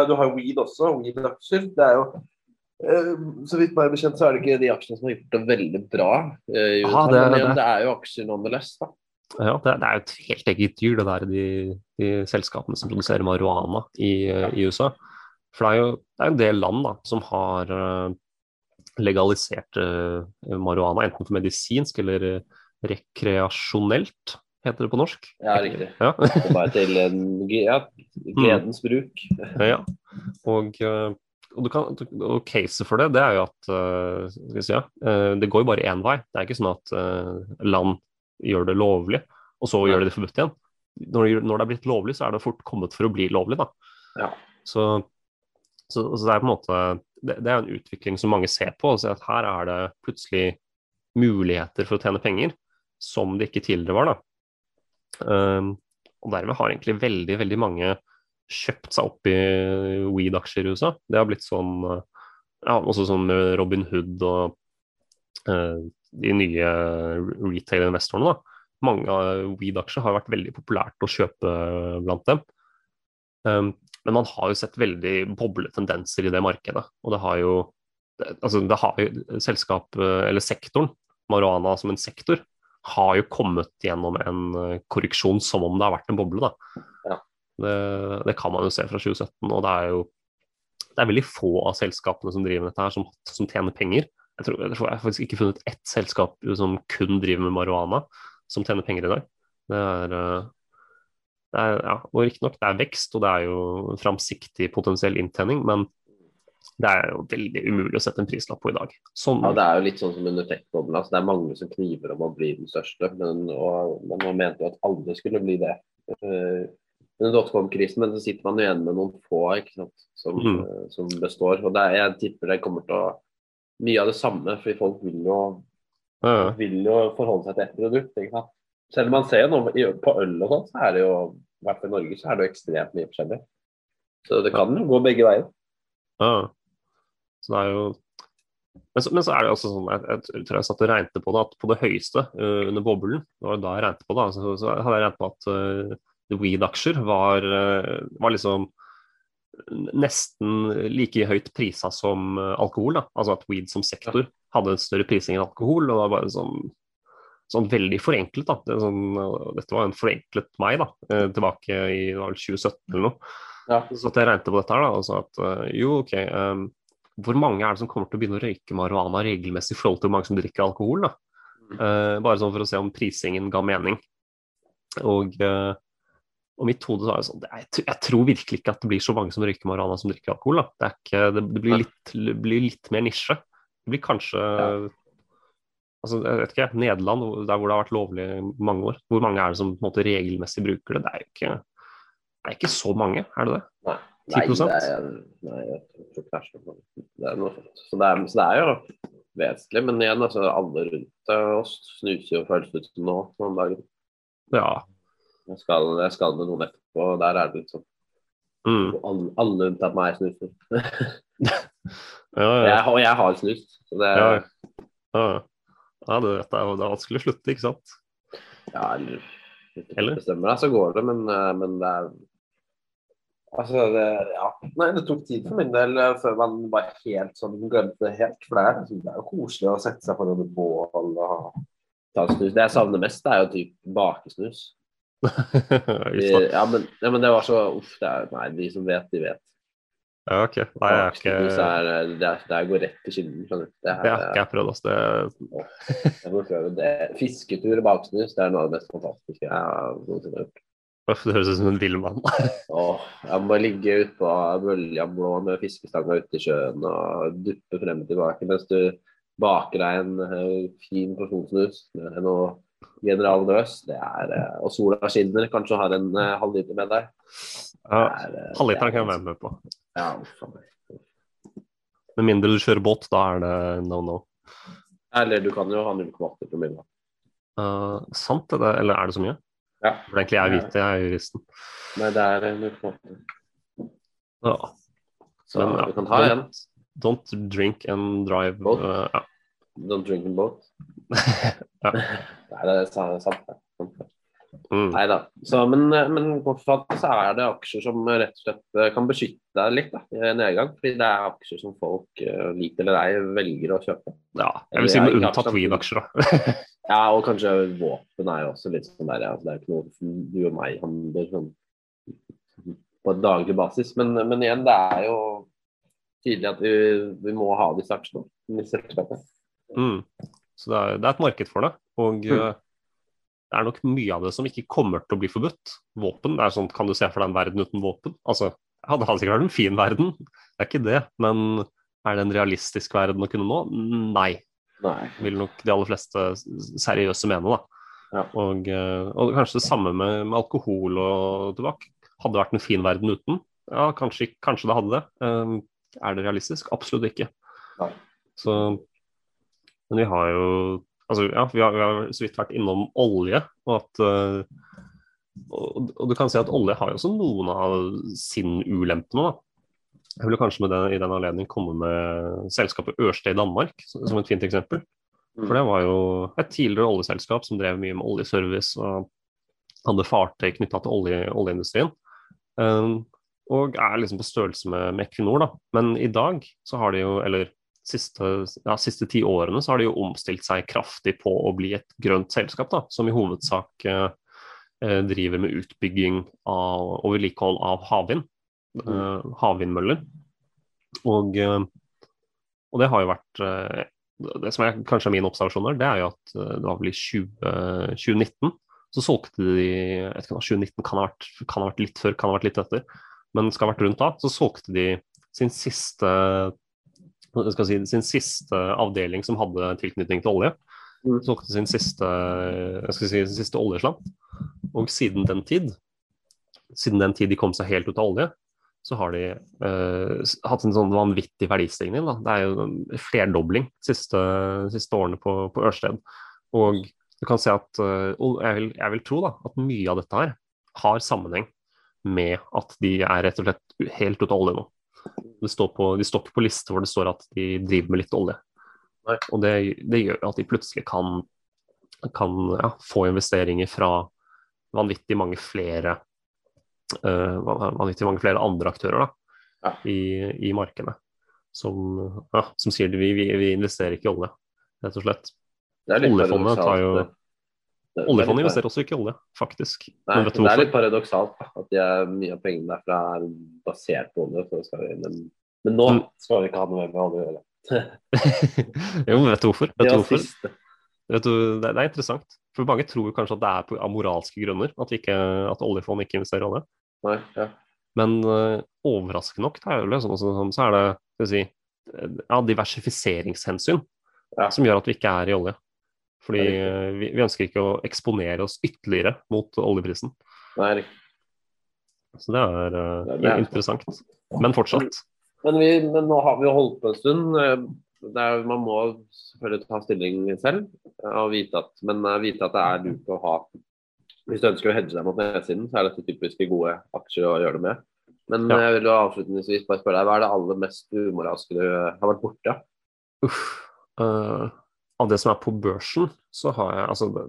C: Du har weed også, weed-aksjer. Det er jo eh, så vidt meg bekjent så er det ikke de aksjene som har gjort det veldig bra. Eh, Aha, det, men det, det, er jo aksjer nonetheless, da.
B: Ja, det, det, er jo et helt eget dyr, det der, de, de selskapene som produserer marihuana i, ja. i, USA. For det er jo det er en del land da, som har uh, legalisert uh, marihuana, enten for medisinsk eller rekreasjonelt heter det på norsk.
C: Ja, riktig. Ja. Bare til en ja, gledens bruk.
B: ja. Og, eh, og, du kan, og caset for det, det er jo at skal si, ja, det går jo bare én vei. Det er ikke sånn at land gjør det lovlig, og så gjør de det forbudt igjen. Når, når, det er blitt lovlig, så er det fort kommet for å bli lovlig, da.
C: Ja.
B: Så, så, så, det er på en måte det, det, er en utvikling som mange ser på. ser at Her er det plutselig muligheter for å tjene penger som det ikke tidligere var. da. Um, og dermed har egentlig veldig, veldig mange kjøpt seg opp i weed-aksjer i USA. Det har blitt sånn ja, også sånn med Robin Hood og uh, de nye retail-investorene. da. Mange weed-aksjer har vært veldig populært å kjøpe blant dem. Um, men man har jo sett veldig bobletendenser i det markedet. Og det har jo, altså det har jo selskap, eller sektoren, marihuana som en sektor, har jo kommet gjennom en eh, korreksjon som om det har vært en boble.
C: Ja.
B: Det, det, kan man jo se fra 2017. og det er jo det er veldig få av selskapene som driver med dette her, som, som tjener penger. Jeg tror, jeg tror jeg har faktisk ikke funnet ett selskap som kun driver med marihuana, som tjener penger i dag. Det er, eh, det er ja, og Riktignok, det er vekst og det er jo framsiktig potensiell inntjening, men det er jo veldig umulig å sette en prislapp på i dag.
C: Sånn... Ja, Det er jo litt sånn som under tech-boblen. Altså, det er mange som kniver om å bli den største, men, og, men man mente jo at alle skulle bli det. Uh, under dotcom-krisen, men så sitter man jo igjen med noen få sant, som, mm. som består. og er, Jeg tipper det kommer til å mye av det samme, fordi folk vil jo, ja. vil jo forholde seg til ett produkt. Selv om man ser noe på øl og sånn, så er det jo i hvert fall i Norge så er det jo ekstremt mye forskjellig. Så det kan jo gå begge veier.
B: Ja. Så det er jo men så, men så, er det også sånn, jeg, jeg, tror jeg satt og regnet på det, at på det høyeste uh, under boblen, det var da jeg regnet på det, så, så hadde jeg regnet på at uh, weed-aksjer var, uh, var, liksom nesten like høyt prisa som alkohol. da, Altså at weed som sektor hadde en større prising enn alkohol. og det var bare sånn, sånn veldig forenklet. da, det sånn, Dette var en forenklet meg da, tilbake i det var vel 2017 eller noe.
C: Ja.
B: Så at jeg regnet på dette her da, og sa at jo, ok, eh, hvor mange er det som kommer til å begynne å røyke marihuana regelmessig i forhold til hvor mange som drikker alkohol? da? Uh, bare sånn for å se om prisingen ga mening. Og, uh, og mitt hode så er det sånn jeg, tr- jeg tror virkelig ikke at det blir så mange som røyker marihuana som drikker alkohol. Det, ikke, det, det, blir litt, blir litt mer nisje. Det blir kanskje altså, jeg vet ikke, Nederland, der hvor det har vært lovlig mange år, hvor mange er det som på en måte regelmessig bruker det? Det er jo ikke, det er ikke så mange, er det det?
C: Nei,
B: 10 nei,
C: det er, nei, jeg tvers. det er så. Det er. Så det er, jo vesentlig. Men igjen, altså, alle rundt oss snuser jo føles ut som nå om dagen.
B: Ja.
C: Jeg skal, jeg skal med noen etterpå, og der er det sånn
B: Mm.
C: alle, alle unntatt meg snuser.
B: Ja, ja.
C: Jeg, og jeg har snust. Så det
B: Ja,
C: er
B: ja. ja det, vet jeg, det er vanskelig å slutte, ikke sant?
C: Ja, eller du
B: Eller?
C: bestemmer deg, så går det, men, eh, men det er Altså, det Ja. Nei, det tok tid for min del eh, før man var helt sånn glemte det helt. For det er, liksom, det er jo koselig å sette seg foran et bål og ta snus. Det jeg savner mest, det er jo typ bakesnus. Ja, men, ja, men det var så Uff, det er Nei, de som vet, de vet.
B: Ja, ok. Nei, jeg ikke
C: Bakesnus er eh, Det, er, det går rett til kinnen, skjønner. Det,
B: har ikke jeg prøvd. Altså. Det,
C: jeg må prøve det. Fisketur og bakesnus, det er noe av det mest fantastiske jeg har gjort.
B: Uff, det høres ut som en villmann.
C: Jeg må ligge ute på bølja blå med fiskestanga ute i sjøen og duppe frem og tilbake mens du baker deg en eh, fin porsjonssnus med noe General Nøs. Det er, eh, og sola skinner, kanskje har en uh, halvliter med deg.
B: Ja,
C: er, eh,
B: Halvliteren kan jeg være med på.
C: Ja.
B: Med mindre du kjører båt, da er det no no.
C: Eller du kan jo ha 0,8 promille.
B: Uh, sant er det, eller er det så mye?
C: Ja.
B: For egentlig jeg hvite, jeg er juristen.
C: Nei, det er en 0,8.
B: Ja.
C: Så
B: Men, ja,
C: du kan ta
B: don't-
C: en.
B: Don't drink and drive.
C: Boat.
B: uh, ja.
C: Don't drink and boat.
B: Ja.
C: Nei, det er. Sant det.
B: Mm.
C: Nei da. Så, men, men kortfattet så er det aksjer som rett og slett eh, kan beskytte deg litt da, i nedgang. Fordi det er aksjer som folk eh, liker eller ei velger å kjøpe.
B: ja. Jeg vil si med unntatt
C: aksjer.
B: weed-aksjer, da.
C: Ja, og kanskje våpen er jo også litt sånn der. Ja. Det er ikke noe du og meg handler sånn på en daglig basis. Men, men igjen, det er jo tydelig at vi, vi må ha disse aksjene. disse.
B: Mm. Så det er, det er et marked for det. Og
C: Mm.
B: Det er nok mye av det som ikke kommer til å bli forbudt. Våpen, det er sånn, Kan du se for deg en verden uten våpen? Altså, ja, Det hadde sikkert vært en fin verden, det er ikke det. Men er det en realistisk verden å kunne nå? Nei.
C: Nei.
B: vil nok de aller fleste seriøse mene. da.
C: Ja.
B: Og, eh, og kanskje det samme med, med alkohol og tobakk. Hadde det vært en fin verden uten? Ja, kanskje, kanskje det hadde det. Eh, er det realistisk? Absolutt ikke.
C: Nei.
B: Så, men vi har jo altså, ja, vi har, vi har så vidt vært innom olje. Og at uh, og, og du kan si at olje har jo også noen av sin ulempe nå. da. Jeg vil kanskje med den, i den anledning komme med selskapet Ørsted i Danmark som som et fint eksempel. For det var jo et tidligere oljeselskap som drev mye med oljeservice og hadde fartøy knytta til olje, oljeindustrien. Um, og er liksom på størrelse med, med Equinor, da. Men i dag så har de jo, eller siste, ja, siste ti årene, så har de jo omstilt seg kraftig på å bli et grønt selskap, da, som i hovedsak eh, eh, driver med utbygging av, og vedlikehold av havvind. eh, havvindmøller. Og, eh, og det har jo vært eh, Det som er kanskje er min observasjon her, det er jo at det var vel i 20, 2019 så solgte de jeg vet ikke, 2019 kan ha, vært, kan ha vært litt før, kan ha vært litt etter, men skal ha vært rundt da, så solgte de sin siste si, sin siste avdeling som hadde tilknytning til olje.
C: Mm.
B: Solgte sin siste, jeg skal si, sin siste oljeslant. Og siden den tid, siden den tid de kom seg helt ut av olje, så har de eh, hatt en sånn vanvittig verdistigning. Da. Det er jo en flerdobling de siste, siste årene på, på Ørsted. Og du kan se at eh, jeg, vil, jeg vil tro da, at mye av dette her har sammenheng med at de er rett og slett helt ute av olje nå. Står på, de står ikke på liste hvor det står at de driver med litt olje.
C: Nei.
B: Og det, det gjør at de plutselig kan, kan ja, få investeringer fra vanvittig mange flere uh, vanvittig mange flere andre aktører. Da.
C: Ja.
B: i, i markedet. Som, ja, som sier vi, vi, vi investerer ikke i olje, rett og slett. Oljefondet tar jo-
C: det. Det- det
B: Oljefondet investerer også ikke i olje, faktisk.
C: Nei, det er litt paradoksalt at er, mye av pengene derfra er basert på olje. Så skal vi, men, men nå
B: Mm.
C: skal vi ikke ha noe med olje å gjøre.
B: jo, men vet du hvorfor? Vet du hvorfor? Vet du, det, er interessant. For mange tror kanskje at det er på, av moralske grunner at, ikke, at oljefond ikke investerer i olje.
C: Nei, ja.
B: Men uh, overraskende nok det er jo liksom, så, så er det si, eh, ja, diversifiseringshensyn
C: Ja.
B: som gjør at vi ikke er i olje. Fordi
C: Det
B: eh, vi, vi ønsker ikke å eksponere oss ytterligere mot oljeprisen.
C: Nei.
B: Så det er, eh,
C: Ja, det er
B: interessant. Men fortsatt.
C: Men, vi, men nå har vi jo holdt på en stund. eh, Det er, man må selvfølgelig ta stilling selv, og vite at, men vite at det er lurt å ha Hvis du ønsker å hedge deg mot nedsiden, så er dette typiske gode aksjer å gjøre det med. Men
B: Ja.
C: jeg vil jo avslutningsvis bare spørre deg, hva er det aller mest umoralske du har vært borte?
B: Uff. eh, av det som er på børsen, så har jeg altså det,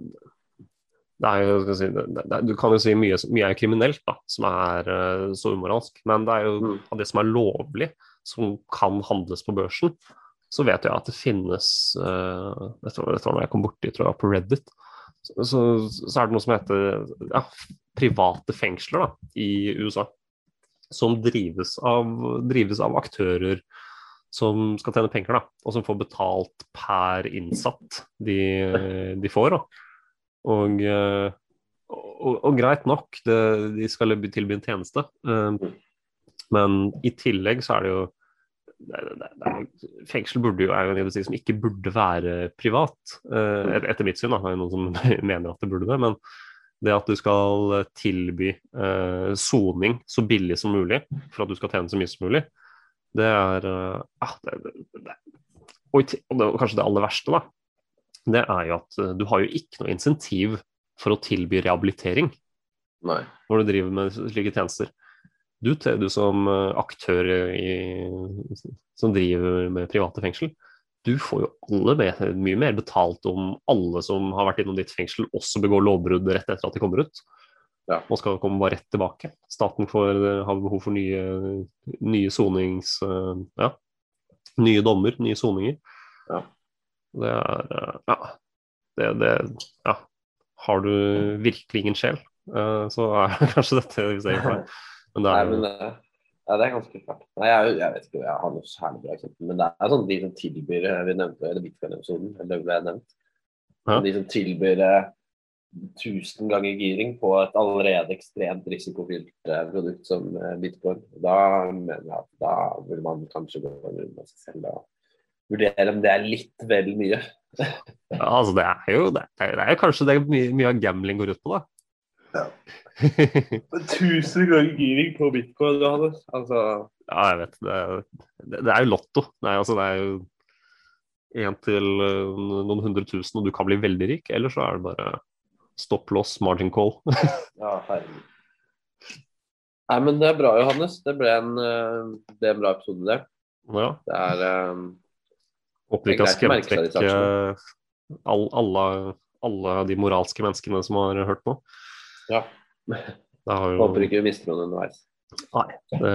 B: det er jo, si, det, Du kan jo si mye, mye er kriminelt da, som er uh, så umoralsk, men det er jo
C: Mm.
B: av det som er lovlig, som kan handles på børsen, så vet jeg at det finnes uh, Dette var noe jeg kom borti tror jeg, på Reddit. Så, så, så er det noe som heter ja, private fengsler da, i USA. Som drives av, drives av aktører som skal tjene penger, da, og som får betalt per innsatt de, de får. Da. Og, eh, og, og greit nok, det, de skal tilby en tjeneste, eh, men i tillegg så er det jo Fengsel burde jo, er jo en industri som ikke burde være privat, eh, et- etter mitt syn. Da. Det er noen som mener at det burde det. Men det at du skal tilby eh, soning så billig som mulig for at du skal tjene så mye som mulig, det er eh, ah, det, det, og, og kanskje det aller verste, da, det er jo at eh, du har jo ikke noe insentiv for å tilby rehabilitering
C: Nei.
B: når du driver med slike tjenester. Du, du som eh, aktør i, som driver med private fengsel, du får jo alle med, mye mer betalt om alle som har vært innom ditt fengsel, også begår lovbrudd rett etter at de kommer ut.
C: Ja.
B: Og skal komme bare rett tilbake. Staten får har behov for nye, nye sonings... eh, Ja, nye dommer, nye soninger.
C: Ja.
B: Det er eh, Ja. Det, det Ja. Har du virkelig ingen sjel, eh, så er kanskje dette vi ser for deg. Men det
C: Nei,
B: er jo
C: men eh, ja, det er ganske klart. Nei, jeg, jeg vet ikke, jeg har noe særlig bra eksempel, men det er sånn de som tilbyr eh, Vi nevnte eller bitcoin-episoden, eller det ble nevnt.
B: Ja.
C: De som tilbyr eh, 1000 ganger giring på et allerede ekstremt risikofylt eh, produkt som eh, bitcoin. Da mener jeg at da vil man kanskje gå en runde med seg selv og vurdere om det er litt vel mye.
B: Ja, altså det er jo det er, det er kanskje det mye, mye av gambling går ut på, da.
C: Ja. 1000 ganger giring på bitcoin, Johannes. Altså
B: ja, jeg vet. Det er, det, det er jo lotto. Nei, altså det er jo én til eh, noen hundre tusen, og du kan bli veldig rik. Eller så er det bare stop loss, margin call.
C: Ja, herregud. Nei, men det er bra, Johannes. Det ble en, eh, det ble en bra episode, det.
B: ja.
C: Det er eh,
B: Håper vi ikke har
C: er
B: skremt vekk all, alle, alle de moralske menneskene som har hørt på.
C: Ja.
B: Det har jo
C: Håper ikke vi mister noen underveis.
B: Nei. Det,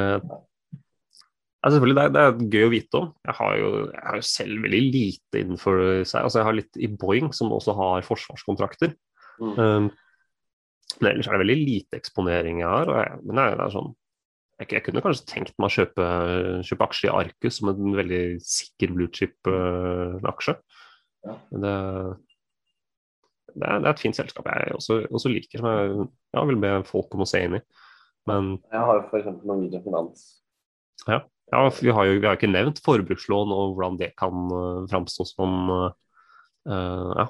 B: ja, selvfølgelig, det er, det er gøy å vite om. Jeg har jo, jeg har jo selv veldig lite innenfor seg. Altså, jeg har litt i Boeing, som også har forsvarskontrakter.
C: Mm.
B: Um, men ellers er det veldig lite eksponering jeg har. Jeg, men er, det er sånn, jeg, jeg kunne kanskje tenkt meg å kjøpe, kjøpe aksje i Arcus som en veldig sikker bluechip-aksje.
C: Ja.
B: Det, det, er, det er et fint selskap jeg også, også liker, som jeg ja, vil be folk om å se inn i. Men
C: Jeg har jo f.eks. Norwegian Finans.
B: ja, vi har jo vi har ikke nevnt forbrukslån og hvordan det kan uh, framstå som uh, uh, ja,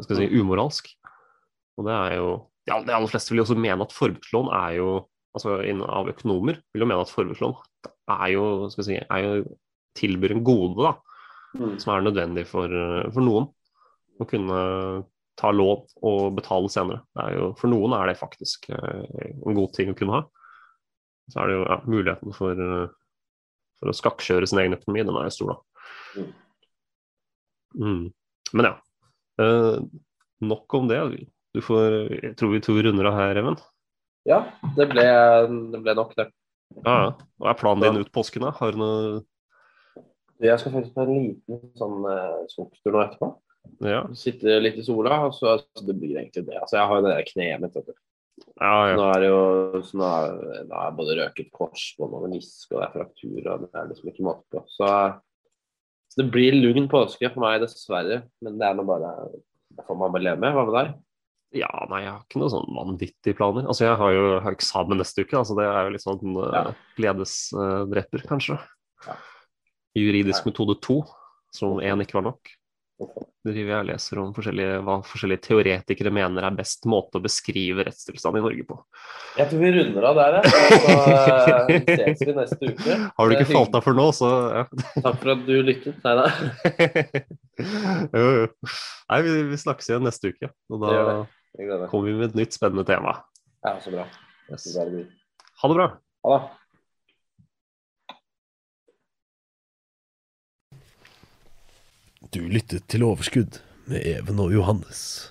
B: skal jeg si, umoralsk. Og det er jo De aller fleste vil jo også mene at forbrukslån er jo altså av økonomer vil jo mene at forbrukslån er jo, skal si, er jo tilbyr en gode da,
C: Mm.
B: som er nødvendig for, for noen. Å kunne ta lån og betale senere. Det er jo, for noen er det faktisk uh, en god ting å kunne ha. Så er det jo ja, muligheten for, for å skakkjøre sin egen økonomi, den er jo stor, da. Mm. Men ja. Eh, nok om det. Du får, jeg tror vi to runder av her, Even.
C: Ja, det ble, det ble nok, det.
B: Ja, ja. Hva er planen din ut påsken, da? Har du noe
C: Jeg skal faktisk på en liten sånn uh, skogstur nå etterpå.
B: Ja.
C: Sitte litt i sola, og så altså, det blir egentlig det. Altså, jeg har jo det der kneet mitt, vet du.
B: Ja, ja.
C: Nå er det jo så nå er, nå er både røket korsbånd og menisk, og det er fraktur, og det er liksom ikke måte på. Så, så det blir lugn påske for meg, dessverre. Men det er nå bare Det får man bare leve med. Hva med deg?
B: Ja, nei, jeg har ikke noen sånn vanvittige planer. Altså, jeg har jo jeg har eksamen neste uke, altså det er jo litt sånn uh, gledesdreper, uh, kanskje.
C: Ja.
B: Juridisk
C: Nei.
B: metode to, som én ikke var nok. Driver jeg og leser om forskjellige, hva forskjellige teoretikere mener er best måte å beskrive rettstilstanden i Norge på.
C: Jeg tror vi runder av der. Så eh, ses vi neste uke.
B: Har du ikke falt av for nå, så ja.
C: Takk for at du lyttet. Nei da.
B: jo, jo. Nei, vi, vi snakkes igjen neste uke, og da
C: det. Jeg gleder meg.
B: kommer vi med et nytt spennende tema.
C: Ja, så bra.
B: Yes. Ha det bra.
C: Ha det.
A: Du lyttet til Overskudd med Even og Johannes.